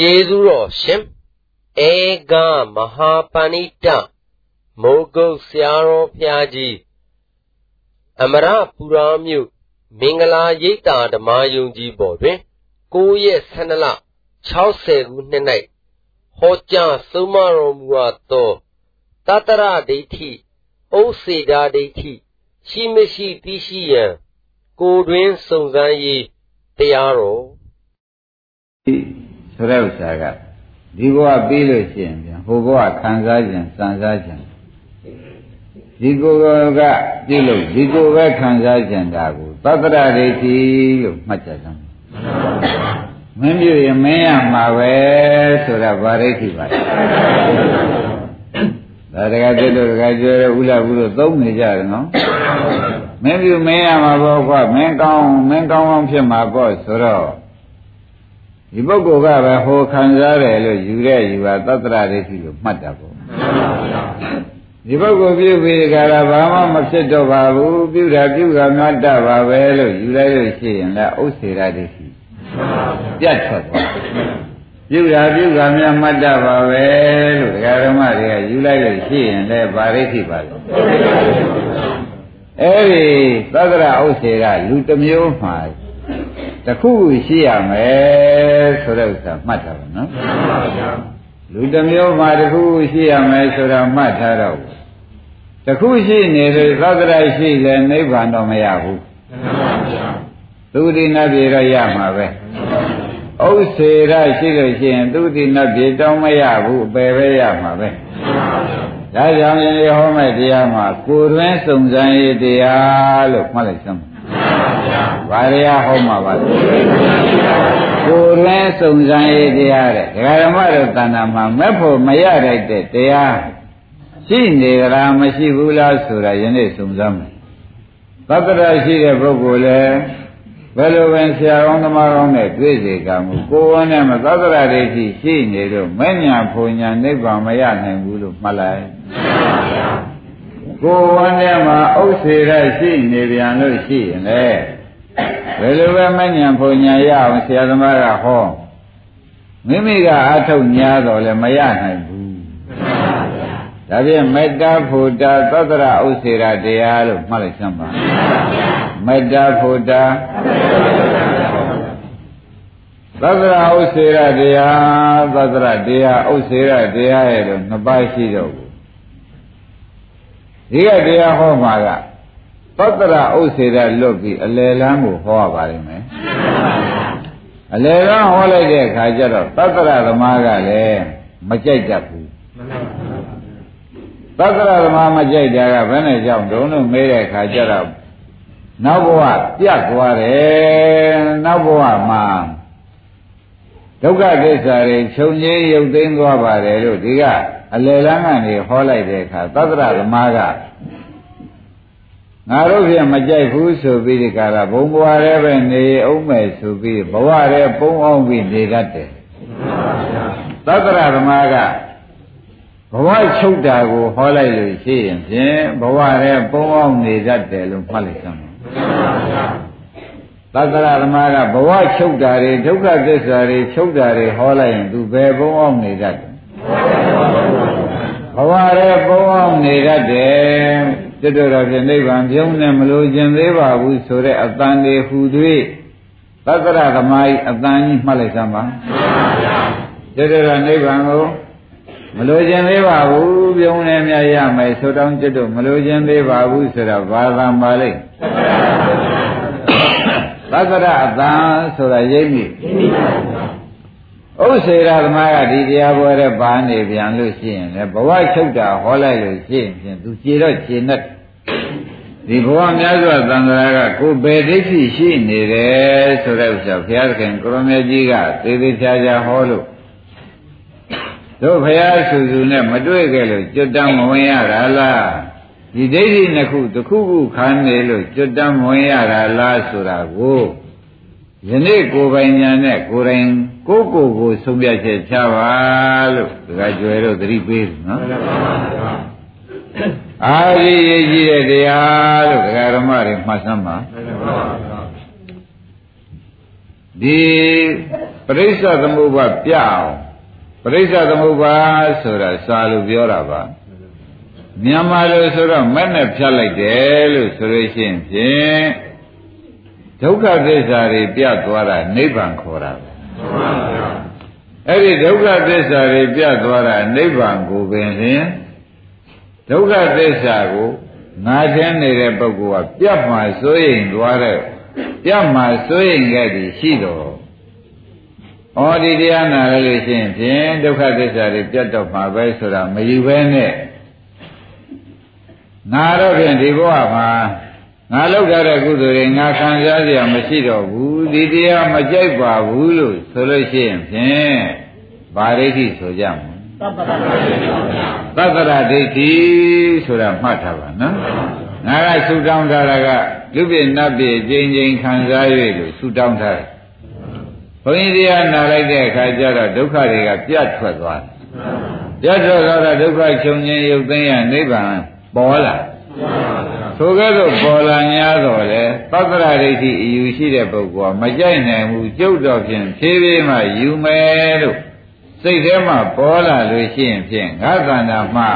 ကျေးဇူးတော်ရှင်ဧကမဟာပဏိတမိုးကုတ်ဆရာတော်ဘုရားကြီးအမရပူရာမြို့မင်္ဂလာရိပ်သာဓမ္မယုံကြည်ပေါ်တွင်9ရက်12လ60ခုနှစ်၌ဟောကြားဆုံးမတော်မူအပ်သောတတရဒိဋ္ဌိဩစေတာဒိဋ္ဌိရှိမရှိသိရှိရန်ကိုတွင်စုံစမ်းရေးတရားတော် ဆိုတဲ့ဥစ္စာကဒီဘဝပြီးလို့ရှိရင်ပြန်ဟိုဘဝခံစားခြင်းစံစားခြင်းဒီကိုယ်ကပြုလို့ဒီကိုယ်ပဲခံစားခြင်းတာကိုသတ္တရဒိဋ္ဌိလို့မှတ်ကြစမ်းမင်းပြုရင်မင်းရမှာပဲဆိုတာဗာဒိဋ္ဌိပါဒါတကယ်တဲ့တို့တကယ်ကျွဲဥလာဘူးလို့သုံးနေကြတယ်နော်မင်းပြုမင်းရမှာပေါ့ကွာမင်းကောင်းမင်းကောင်းအောင်ဖြစ်မှာပေါ့ဆိုတော့ ဒီပုဂ္ဂိုလ်ကပဲဟိုခံစားတယ်လို့ယူတဲ့ယူပါသတ္တရဒိဋ္ဌိလို့မှတ်တာပေါ့ဒီပုဂ္ဂိုလ်ပြုပြီးကြတာဘာမှမဖြစ်တော့ပါဘူးပြုတာပြုကမှတ်တပါပဲလို့ယူလိုက်လို့ရှိရင်လည်းဥစ္စေရဒိဋ္ဌိပြတ်ထွက်သွားပြုတာပြုကမြတ်မှတ်တပါပဲလို့ဒကာဓမ္မတွေကယူလိုက်လို့ရှိရင်လည်းဗာရိဋ္ဌိပါလို့အဲ့ဒီသတ္တရဥစ္စေကလူတစ်မျိုးမှာ တခုရှိရမယ်ဆိုတဲ့ဥစ္စာမှတ်ထားပါနော်လူတစ်မျိုးမှာတခုရှိရမယ်ဆိုတာမှတ်ထားတော့တခုရှိနေလို့သတ္တရရှိလည်းနိဗ္ဗာန်တော့မရဘူးသူတိနတ်ပြေတော့ရမှာပဲဥစ္စေရရှိလို့ရှိရင်သူတိနတ်ပြေတော့မရဘူးအပယ်ပဲရမှာပဲဒါကြောင့်ရင်ဟောမဲ့တရားမှာကိုယ်တွင်စုံစမ်းရေးတရားလို့မှတ်လိုက်စမ်း ဘာရရဟောမှာပါလဲကိုယ်တွင်စုံစမ်းရေးတရားတဲ့ဒကာဓမ္မတို့တဏ္ဍာမှာမဲ့ဖို့မရတဲ့တရားရှိနေကြလားမရှိဘူးလားဆိုတာယနေ့စုံစမ်းမယ်သတ္တရရှိတဲ့ပုဂ္ဂိုလ်လည်းဘယ်လိုပဲဆရာကောင်းသမားကောင်းနဲ့တွေ့စေကမူကိုယ်ဝန်းနဲ့မသတ္တရဒိဋ္ဌိရှိနေတော့မညာဖုန်ညာနိဗ္ဗာန်မရနိုင်ဘူးလို့မှတ်လိုက်ကိုယ်ဝန်းထဲမှာဥစ္စေရရှိနေပြန်လို့ရှိရင်လေ ဘယ်လိုပဲမညာဖုန်ညာရအောင်ဆရာသမားကဟောမိမိကအထုတ်ညာတော့လည်းမရနိုင်ဘူးဒါဖြင့်မေတ္တာဖို့တာသတ္တရဥစ္စေရတရားလို့မှတ်လိုက်စမ်းပါမေတ္တာဖို့တာသတ္တရဥစ္စေရတရားသတ္တရတရားဥစ္စေရတရားရဲ့လို့နှစ်ပါးရှိတော့ဘူးဒီကတရားဟောမှာက သတ္တရဥစ္စေရလွတ်ပြီးအလယ်လမ်းကိုဟောရပါလိမ့်မယ်အလယ်လမ်းဟောလိုက်တဲ့အခါကျတော့သတ္တရသမားကလည်းမကြိုက်တတ်ဘူးသတ္တရသမားမကြိုက်တာကဘယ်နဲ့ကြောင့်တုံးလို့မေးတဲ့အခါကျတော့နောက်ဘဝပြတ်သွားတယ်နောက်ဘဝမှာဒုက္ခသစ္စာတွေခြုံငိမ့်ရုပ်သိမ်းသွားပါတယ်လို့ဒီကအလယ်လန်းကနေဟောလိုက်တဲ့အခါသတ္တရသမားက ငါတို့ဖြင့်မကြိုက်ဘူးဆိုပြီးဒီကရဘုံဘဝရဲပဲနေအောင်မယ်ဆိုပြီးဘဝရဲပုံအောင်ပြီးနေတတ်တယ်သတ္တရသမားကဘဝချုပ်တာကိုဟောလိုက်လို့ရှိရင်ဖြင့်ဘဝရဲပုံအောင်နေတတ်တယ်လို့မှတ်လိုက်စမ်းသတ္တရသမားကဘဝချုပ်တာတွေဒုက္ခသစ္စာတွေချုပ်တာတွေဟောလိုက်ရင်သူဘယ်ပုံအောင်နေတတ်တယ်ဘဝရဲပုံအောင်နေတတ်တယ် တတော်တော်ဖြင့်နိဗ္ဗာန်ပြုံးနေမလို့ကျင်သေးပါဘူးဆိုတဲ့အတန်တွေဟူသည်သတ္တရသမားကြီးအတန်ကြီးမှတ်လိုက်စမ်းပါတတော်တော်နိဗ္ဗာန်ကိုမလိုချင်သေးပါဘူးပြုံးနေမြရမယ်ဆိုတောင်းကျွတ်တို့မလိုချင်သေးပါဘူးဆိုတော့ဘာသာပါလိမ့်သက္ကရအတန်ဆိုတာရိပ်မိဥစ္စေရသမားကဒီတရားပွဲတဲ့ပါနေပြန်လို့ရှိရင်လည်းဘဝချုပ်တာဟောလိုက်လို့ရှိရင်ဖြင့်သူခြေတော့ခြေနဲ့ ဒီဘဝများစွာသံဃာကကိုယ်ဘယ်ဒိဋ္ဌိရှိနေတယ်ဆိုတဲ့ဥစ္စာဘုရားသခင်ကိုရမေကြီးကသေသေးချာချာဟောလို့တို့ဘုရားဆူဆူနဲ့မတွေ့ခဲ့လို့ကျွတ်တမ်းမဝင်ရတာလားဒီဒိဋ္ဌိနှစ်ခုတစ်ခုခုခံနေလို့ကျွတ်တမ်းမဝင်ရတာလားဆိုတာကိုယနေ့ကိုယ်ပိုင်ညာနဲ့ကိုယ်တိုင်ကိုကိုယ်ကိုဆုံးဖြတ်ချက်ချပါလို့ဒကာကျွယ်တို့သတိပေးတယ်နော် အာဒီရေးကြီးတဲ့တရားလို့ဒကာဓမ္မတွေမှတ်စမ်းပါဒီပရိစ္ဆသမုပ္ပါပြအောင်ပရိစ္ဆသမုပ္ပါဆိုတာစာလို့ပြောတာပါမြန်မာလိုဆိုတော့မဲ့နဲ့ဖြတ်လိုက်တယ်လို့ဆိုလို့ရှိရင်ဖြင့်ဒုက္ခသစ္စာတွေပြတ်သွားတာနိဗ္ဗာန်ခေါ်တာပဲအဲ့ဒီဒုက္ခသစ္စာတွေပြတ်သွားတာနိဗ္ဗာန်ကိုပင်လျင် ဒုက္ခသစ္စာကိုငါချင်းနေတဲ့ပုဂ္ဂိုလ်ကပြတ်မှစိုးရင်သွားတဲ့ပြတ်မှစိုးရင်ခဲ့သည်ရှိတော့ဩဒီတရားနာရလို့ရှိရင်ဖြင့်ဒုက္ခသစ္စာတွေပြတ်တော့မှာပဲဆိုတာမယူဘဲနဲ့ငါတော့ဖြင့်ဒီဘဝမှာငါလောက်ထားတဲ့ကုသိုလ်တွေငါခံစားရမရှိတော့ဘူးဒီတရားမကြိုက်ပါဘူးလို့ဆိုလို့ရှိရင်ဖြင့်ဗာရိဋ္ဌိဆိုကြမှာ သတ္တရဒိဋ္ဌိသတ္တရဒိဋ္ဌိဆိုတာမှတ်ထားပါနော်ငါကဆူတောင်းထားတာကလူပြနတ်ပြကျင်းကျင်းခံစားရလို့ဆူတောင်းထားတယ်ဘုန်းကြီးတရားနာလိုက်တဲ့အခါကျတော့ဒုက္ခတွေကပြတ်ထွက်သွားတယ်ပြတ်ထွက်သွားတော့ဒုက္ခချုပ်ခြင်းရုပ်သိမ်းရနိဗ္ဗာန်ပေါ်လာဆိုကြတော့ပေါ်လာ냐တော့လေသတ္တရဒိဋ္ဌိအယူရှိတဲ့ပုဂ္ဂိုလ်ကမကြိုက်နိုင်ဘူးကြုတ်တော့ဖြင့်ဖြည်းဖြည်းမှယူမယ်လို့ စိတ်ထဲမှာပေါ်လာလို့ရှိရင်ဖြင့်ငါသန္တာမှာ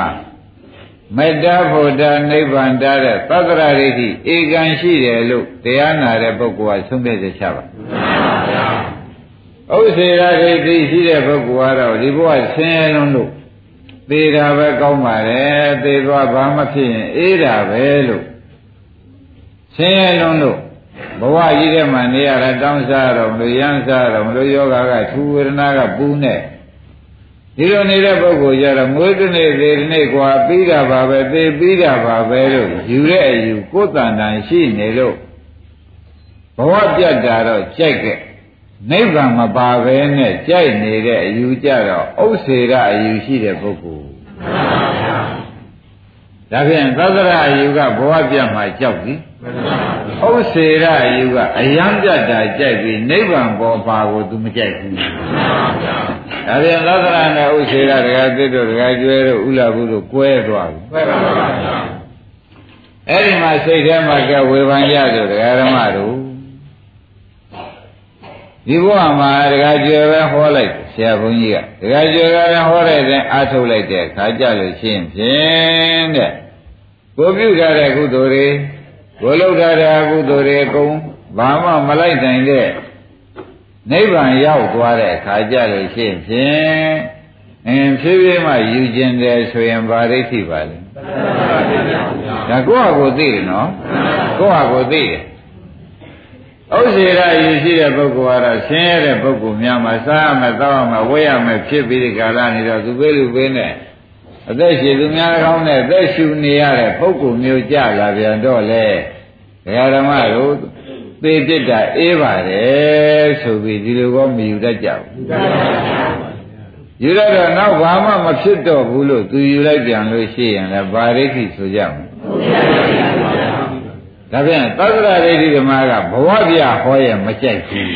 မေတ္တာဖို့တာနိဗ္ဗာန်တာတဲ့သတ္တရဒိဋ္ဌိဧကံရှိတယ်လို့တရားနာတဲ့ပုဂ္ဂိုလ်ကဆုံးဖြတ်ချက်ချပါဥစ္စေရဒိဋ္ဌိရှိတဲ့ပုဂ္ဂိုလ်ကတော့ဒီဘဝဆင်းရဲလုံးလို့သေတာပဲကောင်းပါလေသေသွားဘာမှဖြစ်ရင်အေးတာပဲလို့ဆင်းရဲလုံးလို့ဘဝကြီးထဲမှာနေရတာတောင်းစားတော့မလို့ရမ်းစားတော့မလို့ယောဂကထူဝေဒနာကပူးနေ ဒီလိုနေတဲ့ပုဂ္ဂိုလ်ကြတော့မွေးတနေ့သေးတနေ့กว่าပြီးတာပါပဲသေပြီးတာပါပဲလို့ယူတဲ့အယူကိုယ်တန်တန်ရှိနေလို့ဘဝပြတ်တာတော့ကြိုက်ခဲ့နိဗ္ဗာန်မပါပဲနဲ့ကြိုက်နေတဲ့အယူကြတော့ဥစ္စေရအယူရှိတဲ့ပုဂ္ဂိုလ် ဒါဖြင့်သတ္တရအယူကဘဝပြတ်မှကြောက်ပြီဥစ္စေရအယူကအယံပြတ်တာကြိုက်ပြီးနိဗ္ဗာန်ပေါ်ပါကို तू မကြိုက်ဘူးဒါပြန်သဒ္ဒရာနဲ့ဥစ္စေရဒကာသစ်တို့ဒကာကျွဲတို့ဥလာဘူးတို့ကွဲသွားပြီကွဲပါပါဗျာအဲ့ဒီမှာစိတ်ထဲမှာကဝေဖန်ကြဆိုဒကာဓမ္မတို့ဒီဘဝမှာဒကာကျွဲပဲဟောလိုက်ဆရာဘုန်းကြီးကဒကာကျွဲကလည်းဟောတဲ့တဲ့အားထုတ်လိုက်တဲ့ခါကြလို့ရှင်းဖြင့်တဲ့ ကိုပြုထားတဲ့ကုသိုလ်တွေကိုလုပ်ထားတဲ့ကုသိုလ်တွေအကုန်ဘာမှမလိုက်နိုင်တဲ့နိဗ္ဗာန်ရောက်သွားတဲ့အခါကျလို့ရှိရင်ဖြင့်အင်းဖြည်းဖြည်းမှယူခြင်းတယ်ဆိုရင်ဗာရိဋ္ဌိပါလေဒါကိုယ့်ဟာကိုယ်သိတယ်နော်ကိုယ့်ဟာကိုယ်သိတယ်ဥစ္စေရယူရှိတဲ့ပုဂ္ဂိုလ်ကတော့ဆင်းရဲတဲ့ပုဂ္ဂိုလ်များမှာစားရမယ်တောက်ရမယ်ဝဲရမယ်ဖြစ်ပြီးဒီကာလနေတော့သူပေးလူပေးနဲ့ အသက်ရှင်သူများကောင်းတဲ့အသက်ရှူနေရတဲ့ပုဂ္ဂိုလ်မျိုးကြလာပြန်တော့လေဒကာဓမ္မတို့သေပြစ်တာအေးပါတယ်ဆိုပြီးဒီလိုကောမယူတတ်ကြဘူးယူရတော့နောက်ဘာမှမဖြစ်တော့ဘူးလို့သူယူလိုက်ပြန်လို့ရှိရင်လည်းဗာရိဋ္ဌိဆိုကြမှာဒါပြန်သတ္တရဒိဋ္ဌိဓမ္မကဘဝပြဟောရင်မကြိုက်ဘူး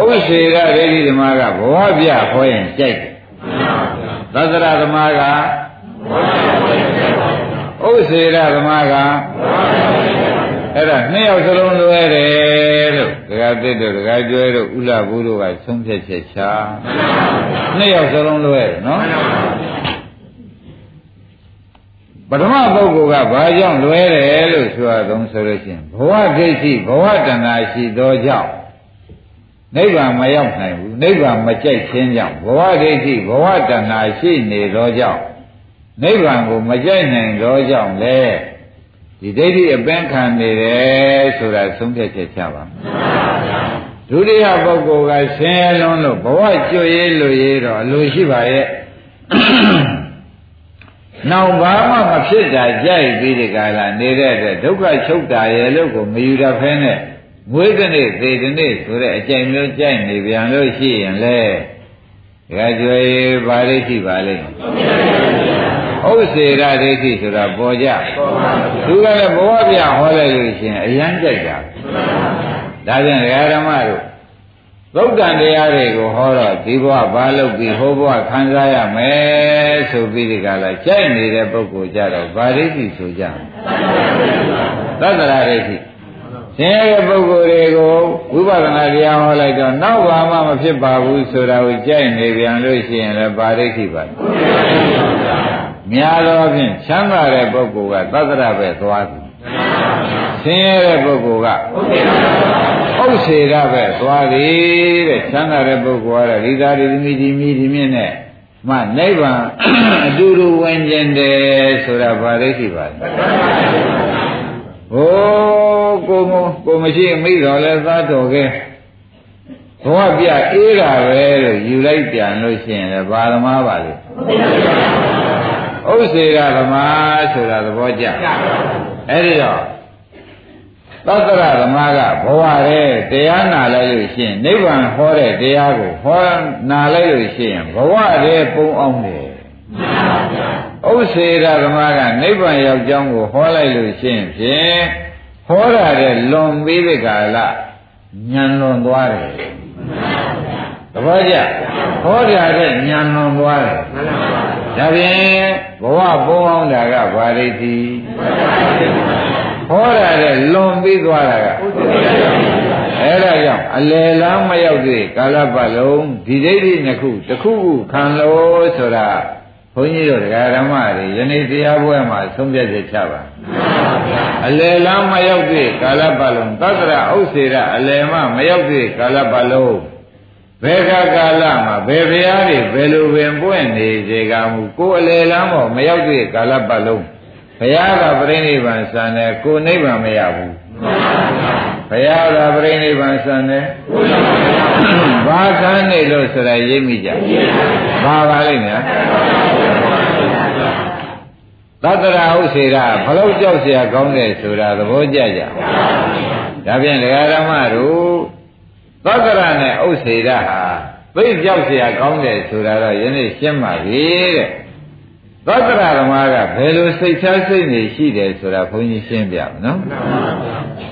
ဥစ္စေရဒိဋ္ဌိဓမ္မကဘဝပြဟောရင်ကြိုက်တယ် သတ္တရဓမ္မကဥစ္စေရဓမ္မကအဲ့ဒါနှစ်ယောက်စလုံးလွဲတယ်လို့ဒကာသစ်တို့ဒကာကျွဲတို့ဥလဘူးတို့ကဆုံးဖြတ်ချက်ချနှစ်ယောက်စလုံးလွဲတယ်နော်ပထမပုဂ္ဂိုလ်ကဘာကြောင့်လွဲတယ်လို့ဆိုရသုံးဆိုလို့ရှိရင်ဘဝဒိဋ္ဌိဘဝတဏှာရှိသောကြောင့် နိဗ္ဗာန်မရောက်နိုင်ဘူးနိဗ္ဗာန်မကြိုက်ခြင်းကြောင့်ဘဝဒိဋ္ဌိဘဝတဏှာရှိနေသောကြောင့်နိဗ္ဗာန်ကိုမကြိုက်နိုင်သောကြောင့်လေဒီဒိဋ္ဌိအပင်ခံနေတယ်ဆိုတာသုံးဖြတ်ချက်ချပါဒုတိယပုဂ္ဂိုလ်ကဆင်းရဲလွန်းလို့ဘဝကျွတ်ရေးလို့ရေးတော့အလိုရှိပါရဲ့နောက်ဘာမှမဖြစ်တာကြိုက်ပြီးဒီကလာနေတဲ့အတွက်ဒုက္ခချုပ်တာရဲ့လို့ကိုမယူတတ်ဖဲနဲ့ မွေးတဲ့နေ့သေတဲ့နေ့ဆိုတဲ့အကြိမ်မျိုးကြိုက်နေပြန်လို့ရှိရင်လေဒါကြွယ်ဘာလေးရှိပါလိမ့်ဥစ္စေရဒိဋ္ဌိဆိုတာပေါ်ကြသူကလည်းဘဝပြဟောလိုက်လို့ရှိရင်အယမ်းကြိုက်တာဒါပြန်ဒကာဓမ္မတို့သုတ်တန်တရားတွေကိုဟောတော့ဒီဘဝဘာလုပ်ပြီးဟိုဘဝခံစားရမယ်ဆိုပြီးဒီကလာကြိုက်နေတဲ့ပုဂ္ဂိုလ်ကြတော့ဗာရိတိဆိုကြသတ္တရာဒိဋ္ဌိ ဆင်းရဲတဲ့ပုဂ္ဂိုလ်တွေကိုဝိပဿနာတရားဟောလိုက်တော့နောက်ဘာမှမဖြစ်ပါဘူးဆိုတာကိုကြိုက်နေပြန်လို့ရှိရင်လည်းပါရိခိပါများသောဖြင့်ချမ်းသာတဲ့ပုဂ္ဂိုလ်ကသတ္တရပဲသွားသည်ဆင်းရဲတဲ့ပုဂ္ဂိုလ်ကဥစ္စေရပဲသွားသည်တဲ့ချမ်းသာတဲ့ပုဂ္ဂိုလ်ကတော့ဒီသားဒီသမီးဒီမိဒီမြင့်နဲ့မှနိဗ္ဗာန်အတူတူဝင်ကျင်တယ်ဆိုတာဗာရိရှိပါတယ်။ ဟိုကိုမကိုမရှိမိတော်လဲသားတော်ကဲဘဝပြအေးတာပဲလို့ယူလိုက်ပြန်လို့ရှိရင်လည်းဘာသမားပါလဲ။ဥစ္စေကသမားဆိုတာသဘောကျ။အဲဒီတော့သတ္တရသမားကဘဝရဲ့တရားနာလိုက်လို့ရှိရင်နိဗ္ဗာန်ဟောတဲ့တရားကိုဟောနာလိုက်လို့ရှိရင်ဘဝရဲ့ပုံအောင်တယ် ဥစ္စေရသမားကနိဗ္ဗာန်ရောက်ကြောင်းကိုဟောလိုက်လို့ရှိရင်ဖြင့်ဟောတာတဲ့လွန်ပြီးတဲ့ကာလညံလွန်သွားတယ်သဘောကျဟောတာတဲ့ညံလွန်သွားတယ်ဒါဖြင့်ဘဝပုံအောင်တာကဘာရိတိဟောတာတဲ့လွန်ပြီးသွားတာကအဲ့ဒါကြောင့်အလယ်လမ်းမရောက်သေးကာလပတ်လုံးဒီဒိဋ္ဌိနှစ်ခုတစ်ခုခုခံလို့ဆိုတာ ဘုန်းကြီးတို့တရားဓမ္မတွေယနေ့တရားပွဲမှာဆုံးဖြတ်ချက်ချပါအလယ်လမ်းမရောက်သေးကာလပတ်လုံးသတ္တရဥစ္စေရအလယ်မှမရောက်သေးကာလပတ်လုံးဘယ်ကကာလမှာဘယ်ဘုရားတွေဘယ်လိုပင်ပွင့်နေစေကမူကိုယ်အလယ်လမ်းပေါ်မရောက်သေးကာလပတ်လုံးဘုရားကပြိဋိဘံစံတယ်ကိုနိဗ္ဗာန်မရဘူးဘုရားကပြိဋိဘံစံတယ်ဘာကန်းနေလို့ဆိုတာရိပ်မိကြဘာပါလိမ့်များ သတ္တရာဥစေရာဘလို့ကြောက်เสียကောင်းတယ်ဆိုတာသဘောကျကြဒါဖြင့်ဒကာဓမ္မတို့သတ္တရာနဲ့ဥစေရာဟာသိကြောက်เสียကောင်းတယ်ဆိုတာတော့ယနေ့ရှင်းပါပြီတဲ့သတ္တရဓမ္မကဘယ်လိုစိတ်ချစိတ်နေရှိတယ်ဆိုတာဘုန်းကြီးရှင်းပြမယ်နော်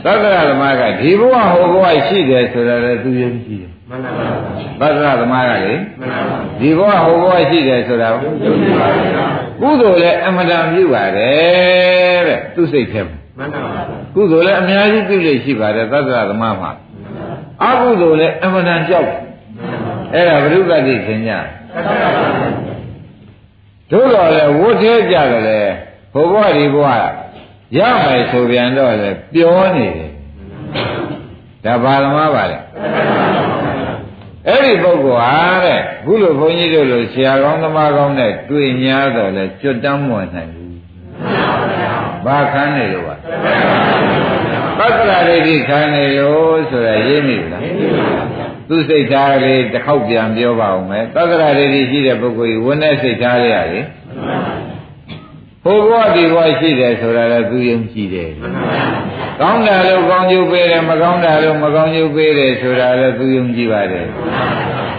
သတ္တရဓမ္မကဒီဘဝဟိုဘဝရှိတယ်ဆိုတာလည်းသူယုံကြည်တယ် မှန်ပါပါသတ္တရဓမ္မကလေမှန်ပါပါဒီဘဝဟိုဘဝရှိတယ်ဆိုတာယုံကြည်ပါပါကုသိုလ်လည်းအမှန်တန်ပြုပါတယ်တဲ့သူစိတ်ထဲမှာမှန်ပါပါကုသိုလ်လည်းအများကြီးပြုလို့ရှိပါတယ်သတ္တရဓမ္မမှာအကုသိုလ်လည်းအမှန်တန်ကြောက်အဲ့ဒါဘုရုပ္ပတိသင်ညာတို့တော့လေဝတ်သေးကြတယ်လေဘုဘွားဒီဘွားရမယ်ဆိုပြန်တော့လေပြောနေတယ်ဒါဘာသမားပါလဲ အဲ့ဒီပုဂ္ဂိုလ်ဟာတဲ့ခုလိုဘုန်းကြီးတို့လိုဆရာကောင်းသမားကောင်းနဲ့တွေ့냐တော့လေကြွတမ်းမွန်နိုင်ဘူးဘာခန်းနေလို့ပါသက္ကရာဒိဋ္ဌိခန်းနေလို့ဆိုတာရေးမိလားသူစိတ်ထားလေးတစ်ခေါက်ပြန်ပြောပါဦးမယ်သက္ကရာဒိဋ္ဌိရှိတဲ့ပုဂ္ဂိုလ်ကြီးဝိနည်းစိတ်ထားလေးရလေ ဟိုဘဝဒီဘဝရှိတယ်ဆိုတာလည်းသူယုံကြည်တယ်ကောင်းတာလို့ကောင်းကျိုးပေးတယ်မကောင်းတာလို့မကောင်းကျိုးပေးတယ်ဆိုတာလည်းသူယုံကြည်ပါတယ်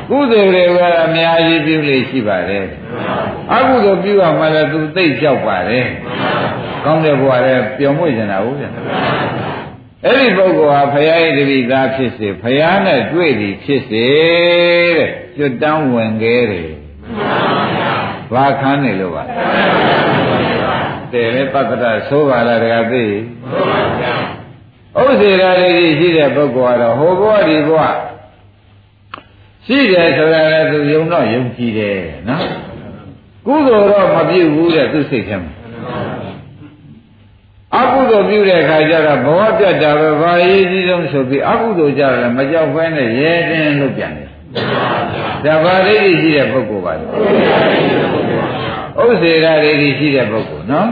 ကုသိုလ်တွေကအများကြီးပြုလို့ရှိပါတယ်အကုသိုလ်ပြုရမှလည်းသူသိကြောက်ပါတယ်ကောင်းတဲ့ဘဝလည်းပျော်မွေ့နေတာဟုတ်ပြန်အဲ့ဒီပုဂ္ဂိုလ်ဟာဘုရားရဲ့တပိသားဖြစ်စေဘုရားနဲ့တွေ့သည်ဖြစ်စေတဲ့ကျွတ်တန်းဝင်ခဲ့တယ်ဘာခန်းနေလို့ပါ တယ်လေပတ္တရသိုးပါလားတကသိဥစ္စေရာလေးရှိတဲ့ပုဂ္ဂိုလ်ကတော့ဟိုဘဝဒီဘဝရှိတယ်ဆိုတာလည်းသူယုံတော့ယုံကြည်တယ်နော်ကုသိုလ်တော့မပြုဘူးတဲ့သူစိတ်ထဲမှာအကုသိုလ်ပြုတဲ့အခါကျတော့ဘဝပြတ်တာပဲဘာရေးကြီးဆုံးဆိုပြီးအကုသိုလ်ကြတယ်မကြောက်ဘဲနဲ့ရဲတင်းလို့ပြန်တယ်။ဒါဘာဒိဋ္ဌိရှိတဲ့ပုဂ္ဂိုလ်ပါလဲ။ ဥစ္စေရဒိဋ္ဌိရှိတဲ့ပုဂ္ဂိုလ်နော်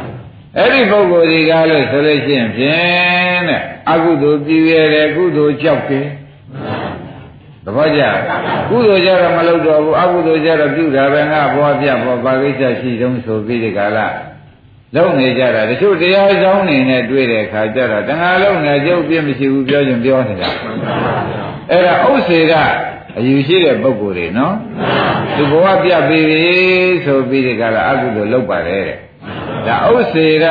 ။အဲ့ဒီပုဂ္ဂိုလ်ဒီကားလို့ဆိုလို့ရှိရင်ဖြင့်တဲ့အကုသိုလ်ပြုရတဲ့ကုသိုလ်ကြောက်တယ်။သဘောကျကုသိုလ်ကြတော့မလုပ်တော့ဘူးအကုသိုလ်ကြတော့ပြုတာပဲငါဘောပြဘောပါကိစ္စရှိတုံးဆိုပြီးဒီကာလလုံနေကြတာတချို့တရားဆောင်နေနဲ့တွေ့တဲ့အခါကျတော့တဏှာလုံးနဲ့ကျုပ်ပြည့်မရှိဘူးပြောရင်ပြောနေတာအဲ့ဒါဥစ္စေက အယူရှိတဲ့ပုဂ္ဂိုလ်တွေနော်သူဘဝပြပြီဆိုပြီးဒီကလာအကုသိုလ်လုပ်ပါတယ်တဲ့ဒါဥစ္စေရ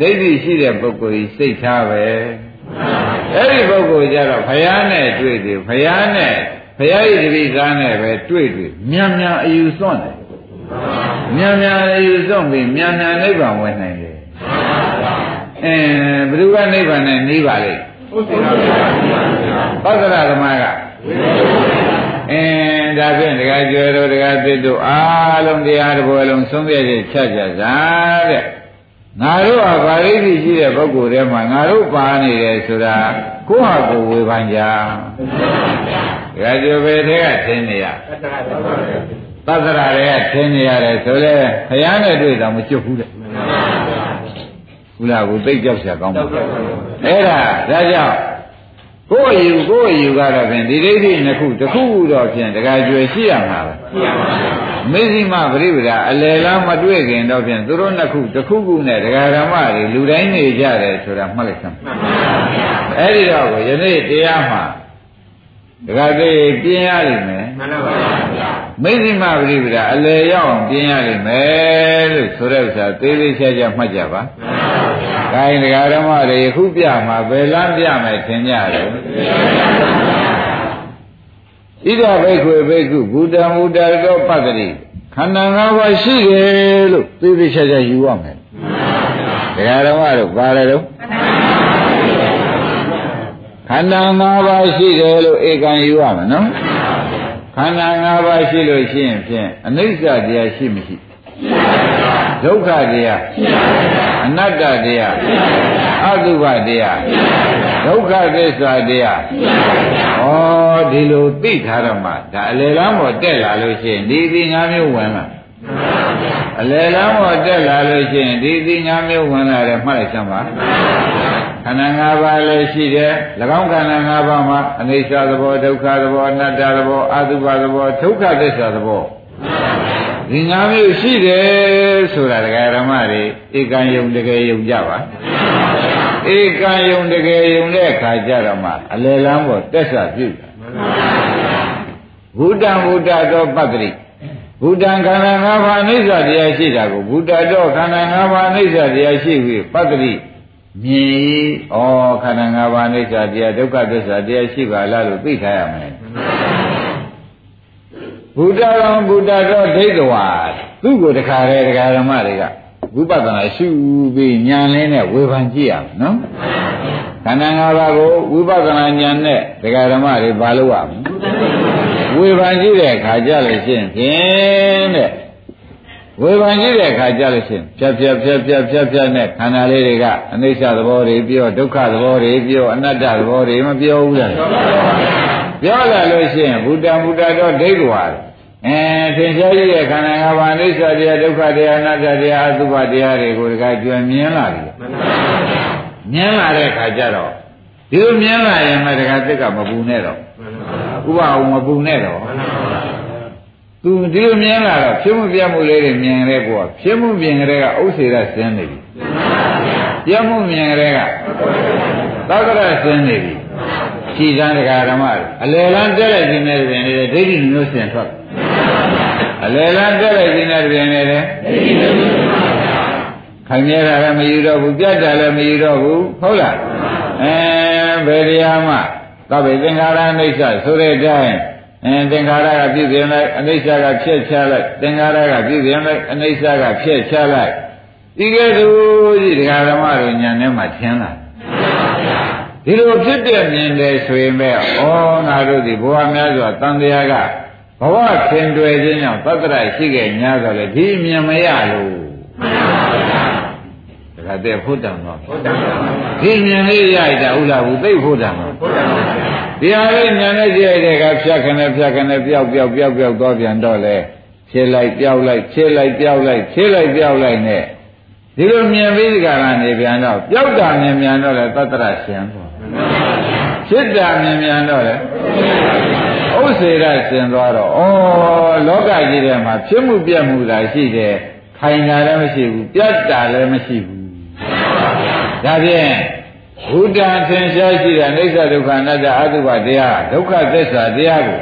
ဒိဋ္ဌိရှိတဲ့ပုဂ္ဂိုလ်ကြီးစိတ်ထားပဲအဲ့ဒီပုဂ္ဂိုလ်ကြတော့ဘုရားနဲ့တွေ့တယ်ဘုရားနဲ့ဘုရားရဲ့တပည့်သားနဲ့ပဲတွေ့တွေ့မြန်မြန်အယူစွန့်တယ်မြန်မြန်ယူဆုံးပြီးမြန်မြန်နိဗ္ဗာန်ဝင်နိုင်တယ်အဲဘ누구ကနိဗ္ဗာန်နဲ့နေပါလိမ့်ပသရသမားက အင်းဒါဖြင့်တရားကျော်တို့တရားသစ်တို့အားလုံးတရားတစ်ပွဲလုံးဆုံးဖြတ်ချက်ချကြစားတဲ့ငါတို့ဟာဗာရိတိရှိတဲ့ပုဂ္ဂိုလ်တွေမှာငါတို့ပါနေတယ်ဆိုတာကိုယ့်ဟာကိုယ်ဝေဖန်ကြတရားကျော်ပဲတဲ့ကသင်နေရသတ္တရာတွေကသင်နေရတယ်ဆိုလဲဘုရားနဲ့တွေ့တာမကျွတ်ဘူးတဲ့ဘုရားကိုသိကြောက်ရကောင်းပါအဲ့ဒါဒါကြောင့် ကိုယ်အယူကိုယ်အယူကတော့ဖြင့်ဒီဒိဋ္ဌိနှစ်ခုတစ်ခုခုတော့ဖြင့်တခါကျွယ်ရှိရမှာပဲရှိရပါဘူးမေဇိမပရိပဒါအလယ်လားမတွေ့ခင်တော့ဖြင့်သူတို့နှစ်ခုတစ်ခုခုနဲ့ဒကာဓမ္မတွေလူတိုင်းနေကြတယ်ဆိုတာမှတ်လိုက်စမ်းမှန်ပါဗျာအဲ့ဒီတော့ယနေ့တရားမှာဒကာသေးပြင်းရလိမ့်မယ် မှန်ပါဗျာမေဇိမပရိပဒါအလယ်ရောက်အောင်ပြင်းရလိမ့်မယ်လို့ဆိုတဲ့ဥစ္စာသေးသေးချာချာမှတ်ကြပါမှန်ပါဗျာခိုင်းတရားဓမ္မတွေယခုပြမှာဘယ်လမ်းပြမယ်ထင်ကြတယ်ဣဒဘိက္ခွေဘိက္ခုဘူတံဘူတတောပတ္တိခန္ဓာ၅ပါးရှိတယ်လို့သိသိချာချာယူရမယ်တရားဓမ္မတို့ပါလေတော့ခန္ဓာ၅ပါးရှိတယ်လို့ဧကံယူရမယ်နော် ခန္ဓာ၅ပါးရှိလို့ရှိရင်ဖြင့်အနိစ္စတရားရှိမရှိဒုက္ခတရားအနတ္တတရားအတုပတရားဒုက္ခသစ္စာတရားဩဒီလိုသိထားရမှာဒါအလယ်လမ်းပေါ်တက်လာလို့ရှိရင်ဒီဒီငါမျိုးဝင်လာ အလယ်လမ်းပေါ်တက်လာလို့ရှိရင်ဒီဒီငါမျိုးဝင်လာတယ်မှတ်လိုက်စမ်းပါခန္ဓာ၅ပါးလည်းရှိတယ်၎င်းခန္ဓာ၅ပါးမှာအနိစ္စသဘောဒုက္ခသဘောအနတ္တသဘောအတုပသဘောဒုက္ခသစ္စာသဘောဒီငါးမျိုးရှိတယ်ဆိုတာဒကာရမတွေဧကံယုံတကယ်ယုံကြပါဧကံယုံတကယ်ယုံတဲ့အခါကျတော့မှအလယ်လမ်းပေါ်တက်ဆပြုတာဘုဒ္ဓံဘုဒ္ဓတော်ပတ္တိ ဘုဒ္ဓံခန္ဓာ၅ပါးအိဋ္ဌတရားရှိတာကိုဘုဒ္ဓတော်ခန္ဓာ၅ပါးအိဋ္ဌတရားရှိပြီးပတ္တိမြင်ဩခန္ဓာ၅ပါးအိဋ္ဌတရားဒုက္ခသစ္စာတရားရှိပါလားလို့သိထားရမယ်ဘုဒ္ဓတော်ဘုဒ္ဓတော်ဒိဋ္ဌဝါသူ့ကိုတခါလေတရားဓမ္မတွေကဝိပဿနာရှုပြီးဉာဏ်လင်းနဲ့ဝေဖန်ကြည့်ရမယ်နော်ခန္ဓာ၅ပါးကိုဝိပဿနာဉာဏ်နဲ့တရားဓမ္မတွေဘာလို့ရမလဲ ဝေဖန်ကြည့်တဲ့အခါကျလို့ရှိရင်ဖြင့်တဲ့ဝေဖန်ကြည့်တဲ့အခါကျလို့ရှိရင်ဖြတ်ဖြတ်ဖြတ်ဖြတ်ဖြတ်ဖြတ်နဲ့ခန္ဓာလေးတွေကအနိစ္စသဘောတွေပြောဒုက္ခသဘောတွေပြောအနတ္တသဘောတွေမပြောဘူးလားပြောလာလို့ရှိရင်ဘုဒ္ဓဘုဒ္ဓတော့ဒိဋ္ဌဝါအဲသင်္ချာကြီးရဲ့ခန္ဓာ၅ပါးအိဋ္ဌတရားဒုက္ခတရားအနတ္တတရားအသုဘတရားတွေကိုတခါကျွမ်းမြင်လာပြီမြင်လာတဲ့အခါကျတော့ဒီလိုမြင်လာရင်မှတခါသက်ကမပူနဲ့တော့ ဥပအောင်မပူနဲ့တော့သူဒီလိုမြင်လာတော့ဖြစ်မှုပြမှုလေးတွေမြင်ရဲကောဖြစ်မှုမြင်ရဲကဥစ္စေရဆင်းနေပြီပြမှုမြင်ရဲကသောကရဆင်းနေပြီခြိတန်းတရားဓမ္မအလယ်လန်းတက်လိုက်ခြင်းနဲ့ပြင်နေတဲ့ဒိဋ္ဌိမျိုးစင်ထွက်အလယ်လန်းတက်လိုက်ခြင်းနဲ့ပြင်နေတဲ့ခိုင်မြဲတာလည်းမယူတော့ဘူးပြတ်တာလည်းမယူတော့ဘူးဟုတ်လားအဲဘယ်တရားမှ သဗ္ဗေသင်္ခါရအိဋ္ဌဆိုတဲ့အတိုင်းအဲသင်္ခါရကပြည့်စုံလိုက်အနိစ္စကဖြည့်ချလိုက်သင်္ခါရကပြည့်စုံလိုက်အနိစ္စကဖြည့်ချလိုက်ဒီကဲ့သို့ကြီးဒကာဓမ္မတို့ညာထဲမှာထင်လာဒီလိုဖြစ်ပြမြင်တယ်ဆိုရင်ပဲဩငါတို့ဒီဘဝများစွာတန်တရားကဘဝခင်တွယ်ခြင်းကြောင့်သတ္တရရှိခဲ့냐ဆိုလေဒီမြင်မရလို့ဒါ ကတည်းဖို့တံတော့ဒီမြင်လေးရတာဥလားဘူးသိဖို့တံတော့ဒီဟာလေးဉာဏ်နဲ့ကြည့်ရတဲ့ကဖြတ်ခနဲ့ဖြတ်ခနဲ့ပျောက်ပျောက်ပျောက်ပျောက်သွားပြန်တော့လေဖြစ်လိုက်ပျောက်လိုက်ဖြစ်လိုက်ပျောက်လိုက်ဖြစ်လိုက်ပျောက်လိုက်နဲ့ဒီလိုမြင်ပြီးဒီကရနေပြန်တော့ပျောက်တာမြင်ပြန်တော့လေသတ္တရရှင်သွားဖြစ်တာမြင်မြန်တော့လေဥစ္စေရဆင်သွားတော့ဩလောကကြီးထဲမှာဖြစ်မှုပြက်မှုသာရှိတယ်ခိုင်တာလည်းမရှိဘူးပြတ်တာလည်းမရှိဘူး ဒါဖြင့်ဘုဒ္ဓံသင်ရှားရှိတဲ့အိဋ္ဌဒုက္ခအနတ္တအတုပတရားဒုက္ခသစ္စာတရားကို